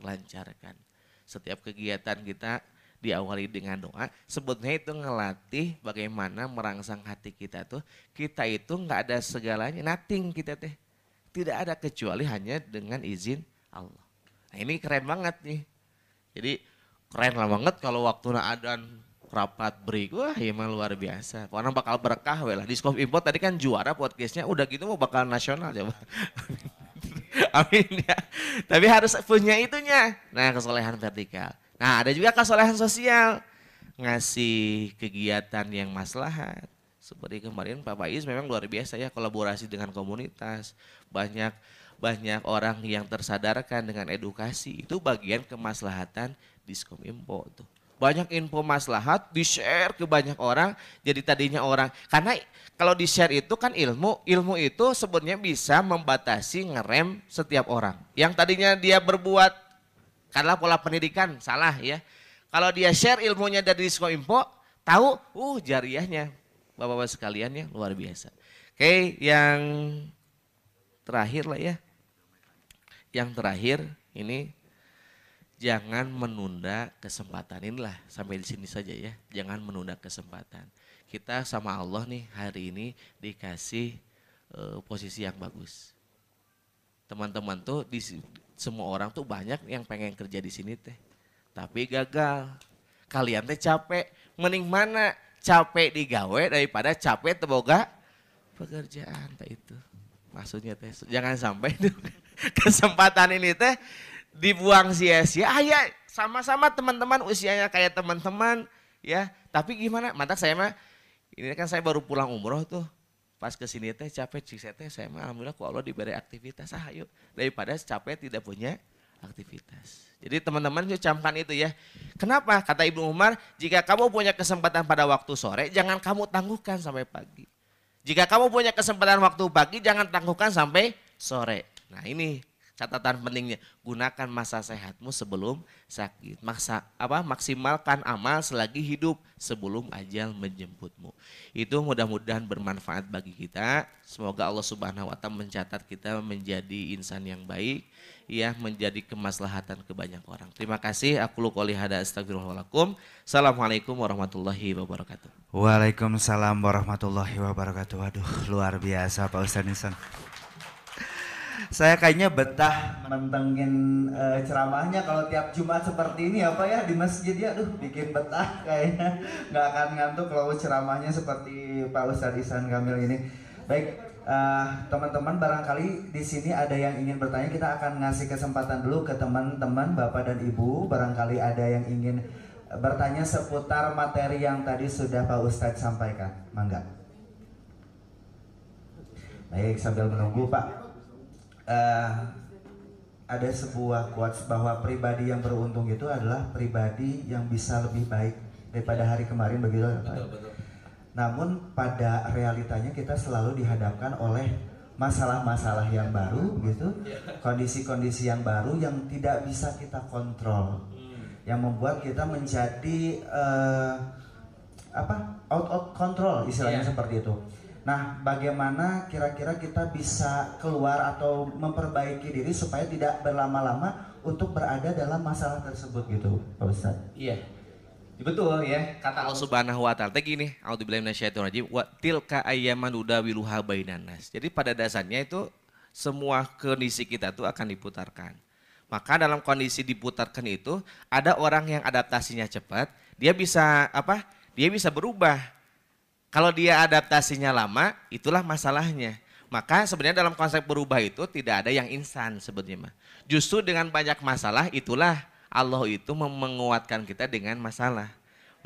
Speaker 2: lancarkan. Setiap kegiatan kita diawali dengan doa sebetulnya itu ngelatih bagaimana merangsang hati kita tuh kita itu nggak ada segalanya nothing kita teh. Tidak ada kecuali hanya dengan izin Allah. Nah ini keren banget nih. Jadi keren lah banget kalau waktu ada rapat break wah ya emang luar biasa. Karena bakal berkah lah. Di Scope Import tadi kan juara podcastnya udah gitu mau bakal nasional coba. Amin ya. Tapi harus punya itunya. Nah kesolehan vertikal Nah ada juga kesolehan sosial. Ngasih kegiatan yang maslahat. Seperti kemarin Pak Faiz memang luar biasa ya kolaborasi dengan komunitas. Banyak banyak orang yang tersadarkan dengan edukasi. Itu bagian kemaslahatan Diskom Info tuh. Banyak info maslahat di-share ke banyak orang. Jadi tadinya orang karena kalau di-share itu kan ilmu, ilmu itu sebenarnya bisa membatasi ngerem setiap orang. Yang tadinya dia berbuat karena pola pendidikan salah ya. Kalau dia share ilmunya dari Disko Info, tahu, uh jariahnya Bapak-bapak sekalian ya luar biasa. Oke, yang terakhir lah ya. Yang terakhir ini jangan menunda kesempatan inilah sampai di sini saja ya. Jangan menunda kesempatan. Kita sama Allah nih hari ini dikasih uh, posisi yang bagus. Teman-teman tuh di semua orang tuh banyak yang pengen kerja di sini teh. Tapi gagal. Kalian teh capek. Mending mana capek digawe daripada capek teboga pekerjaan teh itu. Maksudnya teh jangan sampai kesempatan ini teh dibuang sia-sia. Ah ya sama-sama teman-teman usianya kayak teman-teman ya. Tapi gimana? Mantap saya mah ini kan saya baru pulang umroh tuh pas ke sini teh capek sih teh saya alhamdulillah ku Allah diberi aktivitas ah yuk daripada capek tidak punya aktivitas. Jadi teman-teman camkan itu ya. Kenapa? Kata Ibnu Umar, jika kamu punya kesempatan pada waktu sore, jangan kamu tangguhkan sampai pagi. Jika kamu punya kesempatan waktu pagi, jangan tangguhkan sampai sore. Nah ini catatan pentingnya gunakan masa sehatmu sebelum sakit. Maksa apa maksimalkan amal selagi hidup sebelum ajal menjemputmu. Itu mudah-mudahan bermanfaat bagi kita. Semoga Allah Subhanahu wa taala mencatat kita menjadi insan yang baik ya menjadi kemaslahatan ke banyak orang. Terima kasih. Aku lu qouli hada astagfirullahaladzim assalamualaikum warahmatullahi wabarakatuh.
Speaker 1: Waalaikumsalam warahmatullahi wabarakatuh. Aduh luar biasa Pak Ustadz Nisan saya kayaknya betah mentengin uh, ceramahnya kalau tiap Jumat seperti ini apa ya di masjid ya, aduh bikin betah kayaknya nggak akan ngantuk kalau ceramahnya seperti Pak Ustadz Isan Kamil ini. Baik, uh, teman-teman barangkali di sini ada yang ingin bertanya, kita akan ngasih kesempatan dulu ke teman-teman Bapak dan Ibu, barangkali ada yang ingin bertanya seputar materi yang tadi sudah Pak Ustadz sampaikan. Mangga. Baik, sambil menunggu Pak uh, ada sebuah quotes bahwa pribadi yang beruntung itu adalah pribadi yang bisa lebih baik daripada hari kemarin begitu betul, betul. Namun pada realitanya kita selalu dihadapkan oleh masalah-masalah yang baru gitu, iya. kondisi-kondisi yang baru yang tidak bisa kita kontrol, hmm. yang membuat kita menjadi uh, apa out of control istilahnya yeah. seperti itu. Nah, bagaimana kira-kira kita bisa keluar atau memperbaiki diri supaya tidak berlama-lama untuk berada dalam masalah tersebut gitu, Pak Ustadz?
Speaker 2: Iya. Betul ya, kata Allah Subhanahu wa taala. gini, auzubillahi minasyaitonir wa tilka ayyaman udawiluha bainan nas. Jadi pada dasarnya itu semua kondisi kita tuh akan diputarkan. Maka dalam kondisi diputarkan itu ada orang yang adaptasinya cepat, dia bisa apa? Dia bisa berubah. Kalau dia adaptasinya lama, itulah masalahnya. Maka sebenarnya dalam konsep berubah itu tidak ada yang instan sebenarnya. Justru dengan banyak masalah itulah Allah itu menguatkan kita dengan masalah.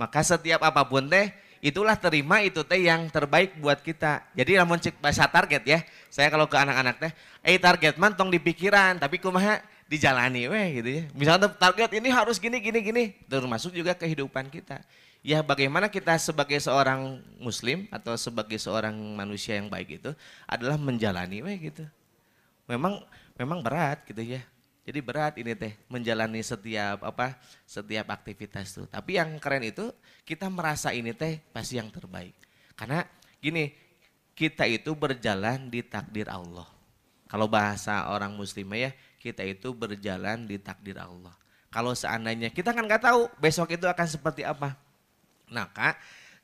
Speaker 2: Maka setiap apa pun teh itulah terima itu teh yang terbaik buat kita. Jadi namun cek bahasa target ya. Saya kalau ke anak-anak teh, eh target man tong di pikiran, tapi kumaha dijalani weh gitu ya. Misalnya target ini harus gini gini gini, termasuk juga kehidupan kita. Ya bagaimana kita sebagai seorang muslim atau sebagai seorang manusia yang baik itu adalah menjalani weh gitu. Memang memang berat gitu ya. Jadi berat ini teh menjalani setiap apa setiap aktivitas tuh. Tapi yang keren itu kita merasa ini teh pasti yang terbaik. Karena gini, kita itu berjalan di takdir Allah. Kalau bahasa orang muslimah ya, kita itu berjalan di takdir Allah. Kalau seandainya kita kan nggak tahu besok itu akan seperti apa. Nah kak,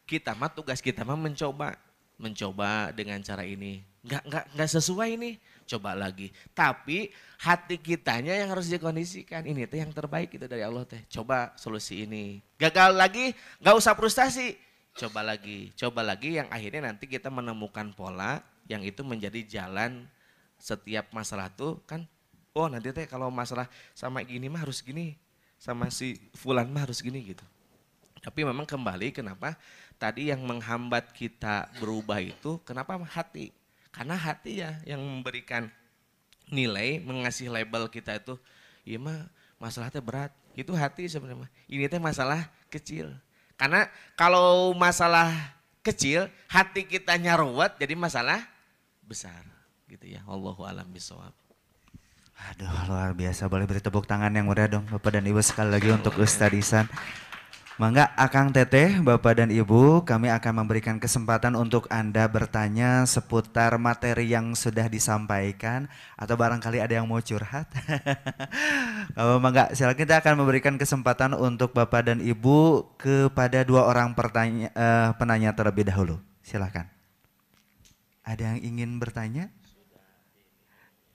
Speaker 2: kita mah tugas kita mah mencoba, mencoba dengan cara ini. Nggak nggak nggak sesuai ini coba lagi. Tapi hati kitanya yang harus dikondisikan. Ini teh yang terbaik itu dari Allah teh. Coba solusi ini. Gagal lagi, nggak usah frustasi. Coba lagi, coba lagi yang akhirnya nanti kita menemukan pola yang itu menjadi jalan setiap masalah tuh kan. Oh nanti teh kalau masalah sama gini mah harus gini, sama si Fulan mah harus gini gitu. Tapi memang kembali kenapa tadi yang menghambat kita berubah itu kenapa hati karena hati ya yang memberikan nilai, mengasih label kita itu, iya mah masalahnya berat. Itu hati sebenarnya. Ini teh masalah kecil. Karena kalau masalah kecil, hati kita nyaruat jadi masalah besar. Gitu ya. Allahu alam bisawab.
Speaker 1: Aduh luar biasa. Boleh beri tepuk tangan yang meriah dong Bapak dan Ibu sekali lagi untuk Ustadz Isan. Mangga Akang Teteh, Bapak dan Ibu, kami akan memberikan kesempatan untuk Anda bertanya seputar materi yang sudah disampaikan atau barangkali ada yang mau curhat. oh, Mangga, silakan kita akan memberikan kesempatan untuk Bapak dan Ibu kepada dua orang pertanya, uh, penanya terlebih dahulu. Silakan. Ada yang ingin bertanya?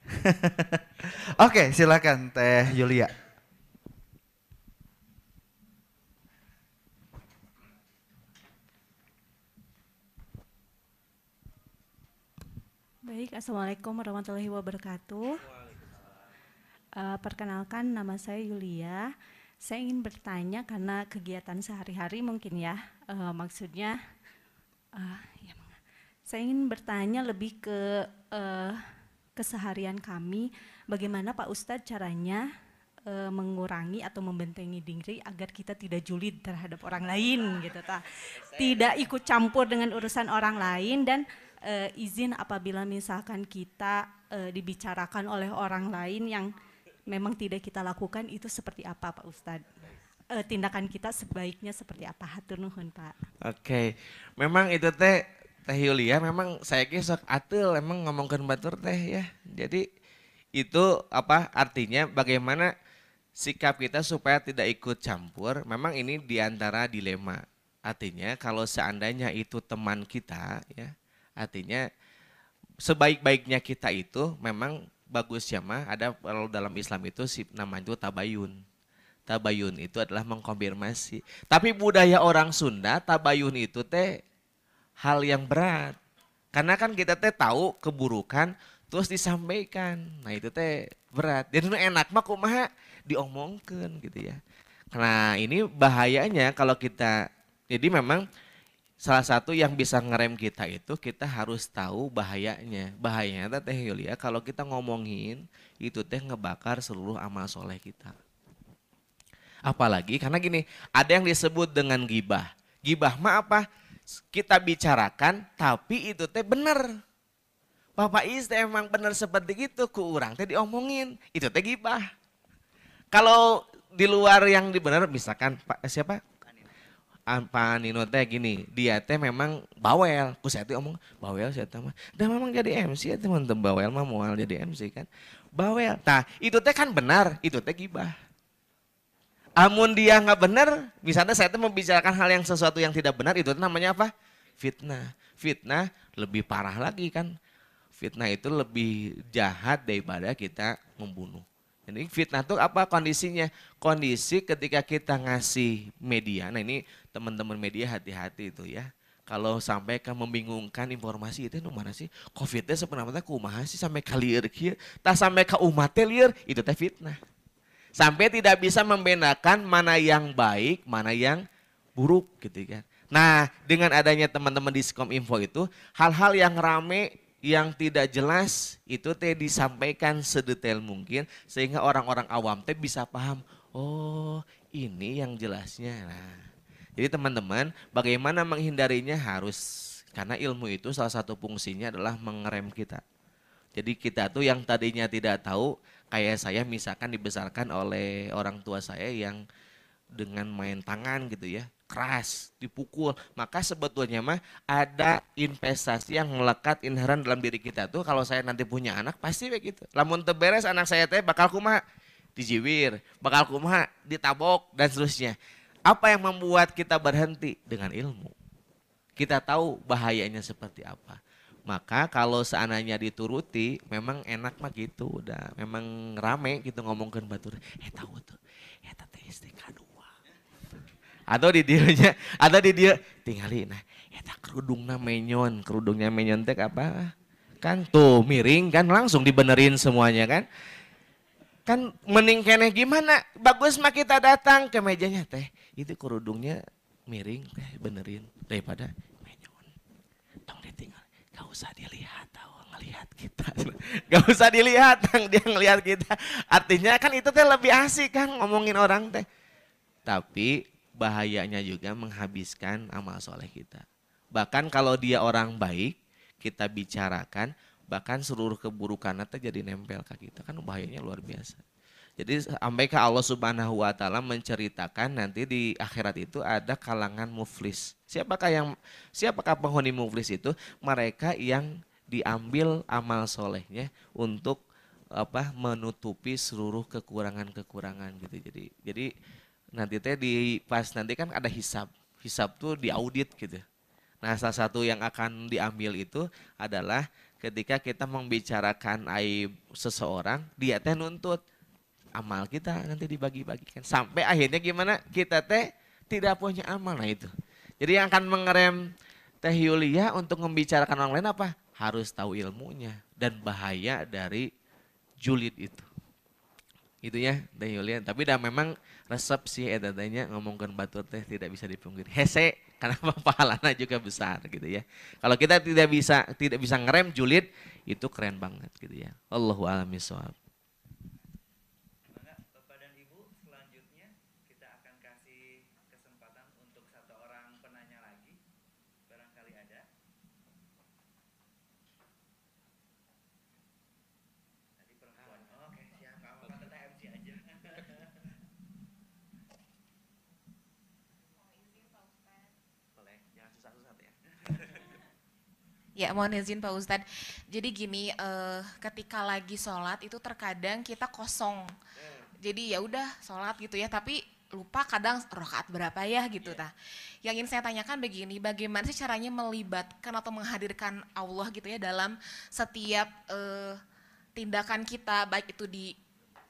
Speaker 1: Oke, silakan Teh Yulia.
Speaker 3: Baik, Assalamualaikum warahmatullahi wabarakatuh. Uh, perkenalkan nama saya Yulia. Saya ingin bertanya karena kegiatan sehari-hari mungkin ya, uh, maksudnya uh, ya, saya ingin bertanya lebih ke uh, keseharian kami, bagaimana Pak Ustadz caranya uh, mengurangi atau membentengi diri agar kita tidak julid terhadap orang lain gitu, ta. tidak ikut campur dengan urusan orang lain dan uh, izin apabila misalkan kita uh, dibicarakan oleh orang lain yang memang tidak kita lakukan itu seperti apa Pak Ustadz? Uh, tindakan kita sebaiknya seperti apa? Hatur nuhun Pak.
Speaker 2: Oke, okay. memang itu teh Teh Yulia memang saya kisah atul emang ngomongkan batur teh ya. Jadi itu apa artinya bagaimana sikap kita supaya tidak ikut campur. Memang ini di antara dilema. Artinya kalau seandainya itu teman kita ya Artinya sebaik-baiknya kita itu memang bagus ya mah ada kalau dalam Islam itu si namanya itu tabayun. Tabayun itu adalah mengkonfirmasi. Tapi budaya orang Sunda tabayun itu teh hal yang berat. Karena kan kita teh tahu keburukan terus disampaikan. Nah itu teh berat. Jadi enak mah kumaha diomongkan gitu ya. Karena ini bahayanya kalau kita jadi memang salah satu yang bisa ngerem kita itu kita harus tahu bahayanya. Bahayanya teh Yulia kalau kita ngomongin itu teh ngebakar seluruh amal soleh kita. Apalagi karena gini, ada yang disebut dengan gibah. Gibah mah apa? Kita bicarakan tapi itu teh benar. Bapak istri emang benar seperti itu, ku orang teh diomongin, itu teh gibah. Kalau di luar yang di benar misalkan Pak siapa? Pak Nino teh gini, dia teh memang bawel. Ku saya omong bawel saya mah. Dan memang jadi MC ya teman teman bawel mah mau jadi MC kan. Bawel. Nah, itu teh kan benar, itu teh gibah. Amun dia nggak benar, misalnya saya teh membicarakan hal yang sesuatu yang tidak benar, itu namanya apa? Fitnah. Fitnah lebih parah lagi kan. Fitnah itu lebih jahat daripada kita membunuh. Jadi fitnah itu apa kondisinya? Kondisi ketika kita ngasih media, nah ini teman-teman media hati-hati itu ya. Kalau sampai ke membingungkan informasi itu mana sih? Covid-nya sebenarnya kumaha sih sampai kalier kieu? Tak sampai ke umat liar, itu teh fitnah. Sampai tidak bisa membedakan mana yang baik, mana yang buruk gitu kan. Nah, dengan adanya teman-teman di Skom Info itu, hal-hal yang rame yang tidak jelas itu teh disampaikan sedetail mungkin sehingga orang-orang awam teh bisa paham oh ini yang jelasnya. Nah jadi teman-teman bagaimana menghindarinya? Harus karena ilmu itu salah satu fungsinya adalah mengerem kita. Jadi kita tuh yang tadinya tidak tahu kayak saya misalkan dibesarkan oleh orang tua saya yang dengan main tangan gitu ya keras, dipukul. Maka sebetulnya mah ada investasi yang melekat inherent dalam diri kita tuh kalau saya nanti punya anak pasti begitu. Lamun teberes anak saya teh bakal kumaha dijiwir, bakal kumaha ditabok dan seterusnya. Apa yang membuat kita berhenti dengan ilmu? Kita tahu bahayanya seperti apa. Maka kalau seandainya dituruti, memang enak mah gitu, udah memang rame gitu ngomongkan batur. Eh tahu tuh, eh teh STK atau di dia atau di dia tinggalin nah eta kerudungnya menyon. Kerudungnya menyon teh apa? Kan tuh miring kan langsung dibenerin semuanya kan. Kan mending keneh gimana? Bagus mah kita datang ke mejanya teh. Itu kerudungnya miring teh benerin daripada menyon. Tong ditinggal gak usah dilihat tahu ngelihat kita. Gak usah dilihat dia ngelihat kita. Artinya kan itu teh lebih asik kan ngomongin orang teh. Tapi bahayanya juga menghabiskan amal soleh kita. Bahkan kalau dia orang baik, kita bicarakan, bahkan seluruh keburukan itu jadi nempel ke kita. Kan bahayanya luar biasa. Jadi sampai ke Allah Subhanahu wa taala menceritakan nanti di akhirat itu ada kalangan muflis. Siapakah yang siapakah penghuni muflis itu? Mereka yang diambil amal solehnya untuk apa menutupi seluruh kekurangan-kekurangan gitu. Jadi jadi nanti teh di pas nanti kan ada hisap hisap tuh diaudit gitu. Nah salah satu yang akan diambil itu adalah ketika kita membicarakan aib seseorang dia teh nuntut. Amal kita nanti dibagi-bagikan. Sampai akhirnya gimana? Kita teh tidak punya amal. Nah itu. Jadi yang akan mengerem teh Yulia untuk membicarakan orang lain apa? Harus tahu ilmunya dan bahaya dari julid itu itu ya teh Yulia tapi dah memang resep sih edatanya ngomongkan batu teh tidak bisa dipungkiri. Hese karena pahalanya juga besar gitu ya. Kalau kita tidak bisa tidak bisa ngerem julid itu keren banget gitu ya. Allahu a'lam
Speaker 4: Ya, mohon izin Pak Ustadz. Jadi gini, uh, ketika lagi sholat itu terkadang kita kosong. Jadi ya udah sholat gitu ya, tapi lupa kadang rokaat berapa ya gitu. Yeah. Nah, yang ingin saya tanyakan begini, bagaimana sih caranya melibatkan atau menghadirkan Allah gitu ya dalam setiap uh, tindakan kita, baik itu di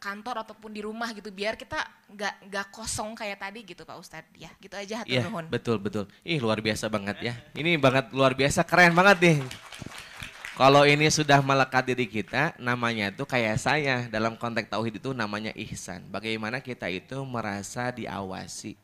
Speaker 4: kantor ataupun di rumah gitu biar kita nggak nggak kosong kayak tadi gitu Pak Ustadz. Ya gitu aja
Speaker 2: Iya betul betul. Ih luar biasa banget ya. Ini banget luar biasa keren banget nih. Kalau ini sudah melekat diri kita namanya itu kayak saya. Dalam konteks tauhid itu namanya ihsan. Bagaimana kita itu merasa diawasi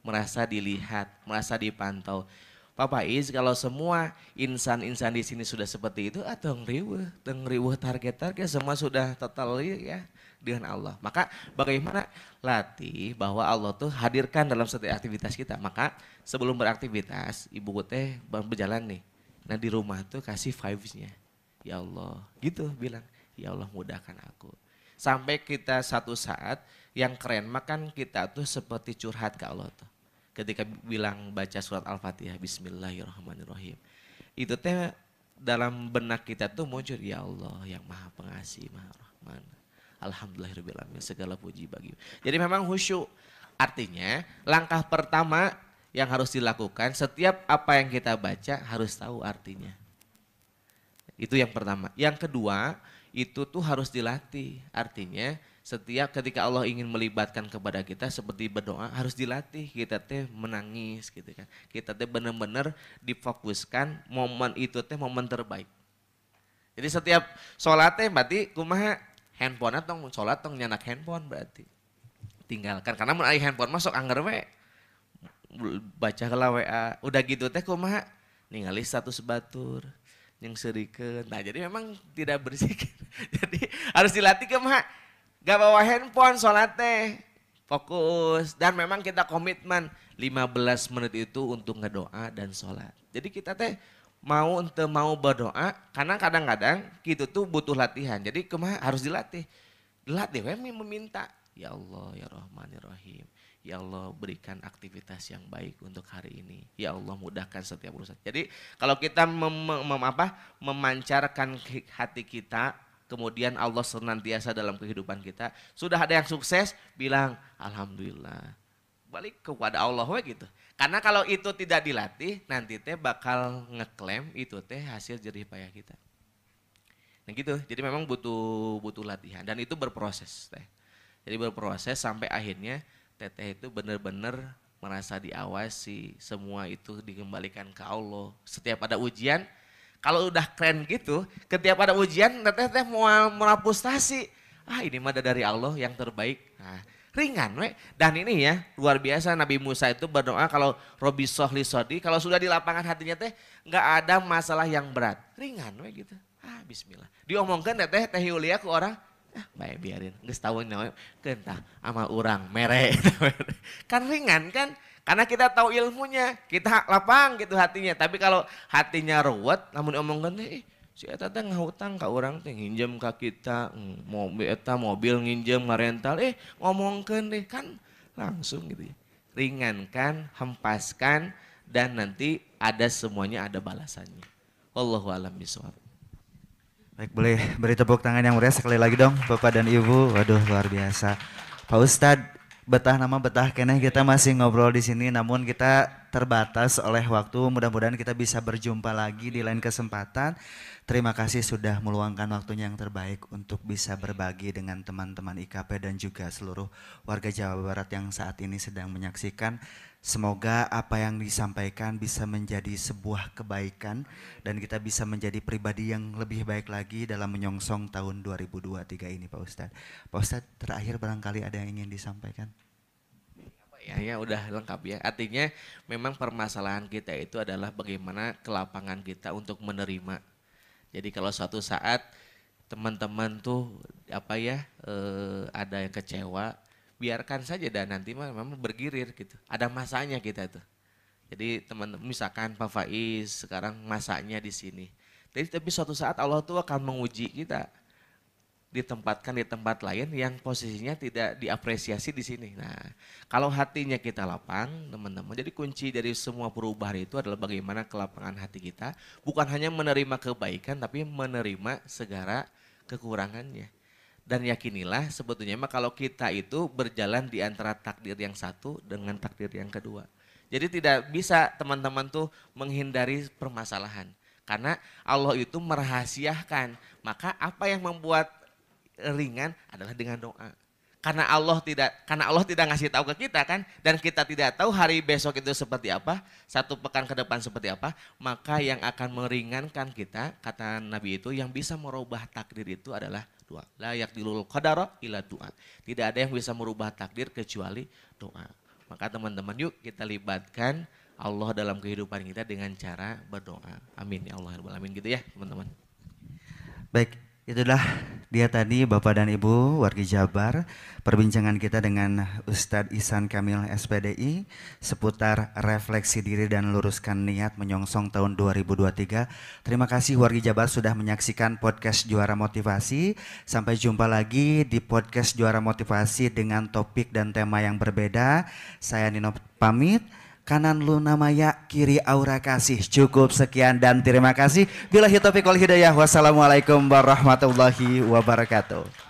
Speaker 2: merasa dilihat merasa dipantau. Papa Is kalau semua insan-insan di sini sudah seperti itu atau ngeriweh, ngeriweh target-target semua sudah total ya dengan Allah. Maka bagaimana latih bahwa Allah tuh hadirkan dalam setiap aktivitas kita. Maka sebelum beraktivitas, ibu teh berjalan nih. Nah di rumah tuh kasih vibes-nya. Ya Allah, gitu bilang. Ya Allah mudahkan aku. Sampai kita satu saat yang keren makan kita tuh seperti curhat ke Allah tuh. ketika bilang baca surat Al-Fatihah Bismillahirrahmanirrahim. Itu teh dalam benak kita tuh muncul ya Allah yang Maha Pengasih, Maha Rahman. Alhamdulillahirobbilalamin segala puji bagi. Jadi memang khusyuk. Artinya langkah pertama yang harus dilakukan setiap apa yang kita baca harus tahu artinya. Itu yang pertama. Yang kedua, itu tuh harus dilatih. Artinya setiap ketika Allah ingin melibatkan kepada kita seperti berdoa harus dilatih kita teh menangis gitu kan kita teh benar-benar difokuskan momen itu teh momen terbaik jadi setiap sholat teh berarti kumaha handphone atau sholat tong nyanak handphone berarti tinggalkan karena mun handphone masuk anggar we baca ke WA udah gitu teh kumaha ningali status batur yang serikeun nah jadi memang tidak bersih jadi harus dilatih kumaha Gak bawa handphone sholat teh. Fokus. Dan memang kita komitmen 15 menit itu untuk ngedoa dan sholat. Jadi kita teh mau untuk mau berdoa karena kadang-kadang kita tuh butuh latihan. Jadi ke mana harus dilatih. Dilatih, we meminta. Ya Allah, ya Rahman, ya Rahim. Ya Allah berikan aktivitas yang baik untuk hari ini. Ya Allah mudahkan setiap urusan. Jadi kalau kita mem, mem, apa, memancarkan hati kita kemudian Allah senantiasa dalam kehidupan kita. Sudah ada yang sukses, bilang Alhamdulillah. Balik kepada Allah gitu. Karena kalau itu tidak dilatih, nanti teh bakal ngeklaim itu teh hasil jerih payah kita. Nah gitu, jadi memang butuh butuh latihan dan itu berproses teh. Jadi berproses sampai akhirnya teteh itu benar-benar merasa diawasi, semua itu dikembalikan ke Allah. Setiap ada ujian, kalau udah keren gitu, ketika pada ujian teteh teh mau frustasi. Ah ini mah dari Allah yang terbaik. Nah, ringan we. Dan ini ya luar biasa Nabi Musa itu berdoa kalau Robi Sohli Sodi, kalau sudah di lapangan hatinya teh nggak ada masalah yang berat. Ringan we gitu. Ah bismillah. Diomongkan teteh teh Yulia ke orang, ah, baik biarin, nggak tahu nyawa, kentah ama orang mere. kan ringan kan, karena kita tahu ilmunya, kita lapang gitu hatinya. Tapi kalau hatinya ruwet, namun omongkan eh si eta teh ngahutang ka orang teh nginjem ka kita, mobil eta mobil nginjem ngarental, eh ngomongkan deh kan langsung gitu ya. Ringankan, hempaskan dan nanti ada semuanya ada balasannya. Wallahu alam bisawab.
Speaker 1: Baik, boleh beri tepuk tangan yang meriah sekali lagi dong Bapak dan Ibu. Waduh, luar biasa. Pak Ustadz, betah nama betah kene kita masih ngobrol di sini namun kita terbatas oleh waktu mudah-mudahan kita bisa berjumpa lagi di lain kesempatan terima kasih sudah meluangkan waktunya yang terbaik untuk bisa berbagi dengan teman-teman IKP dan juga seluruh warga Jawa Barat yang saat ini sedang menyaksikan Semoga apa yang disampaikan bisa menjadi sebuah kebaikan dan kita bisa menjadi pribadi yang lebih baik lagi dalam menyongsong tahun 2023 ini Pak Ustadz. Pak Ustadz terakhir barangkali ada yang ingin disampaikan?
Speaker 2: Ya, ya udah lengkap ya. Artinya memang permasalahan kita itu adalah bagaimana kelapangan kita untuk menerima. Jadi kalau suatu saat teman-teman tuh apa ya eh, ada yang kecewa, biarkan saja dan nanti mah memang bergirir gitu. Ada masanya kita tuh. Jadi teman misalkan Pak Faiz sekarang masanya di sini. Tapi, tapi suatu saat Allah tuh akan menguji kita ditempatkan di tempat lain yang posisinya tidak diapresiasi di sini. Nah, kalau hatinya kita lapang, teman-teman, jadi kunci dari semua perubahan itu adalah bagaimana kelapangan hati kita, bukan hanya menerima kebaikan, tapi menerima segala kekurangannya. Dan yakinilah sebetulnya mah kalau kita itu berjalan di antara takdir yang satu dengan takdir yang kedua. Jadi tidak bisa teman-teman tuh menghindari permasalahan. Karena Allah itu merahasiakan. Maka apa yang membuat ringan adalah dengan doa. Karena Allah tidak karena Allah tidak ngasih tahu ke kita kan dan kita tidak tahu hari besok itu seperti apa, satu pekan ke depan seperti apa, maka yang akan meringankan kita kata Nabi itu yang bisa merubah takdir itu adalah doa. La yakdilul qadara ila doa. Tidak ada yang bisa merubah takdir kecuali doa. Maka teman-teman yuk kita libatkan Allah dalam kehidupan kita dengan cara berdoa. Amin ya Allah. Amin gitu ya teman-teman.
Speaker 1: Baik, Itulah dia tadi Bapak dan Ibu wargi Jabar perbincangan kita dengan Ustadz Isan Kamil SPDI seputar refleksi diri dan luruskan niat menyongsong tahun 2023. Terima kasih wargi Jabar sudah menyaksikan podcast Juara Motivasi. Sampai jumpa lagi di podcast Juara Motivasi dengan topik dan tema yang berbeda. Saya Nino pamit. Kanan Luna Maya, kiri Aura Kasih. Cukup sekian dan terima kasih. Bila hitopiq wal hidayah. Wassalamualaikum warahmatullahi wabarakatuh.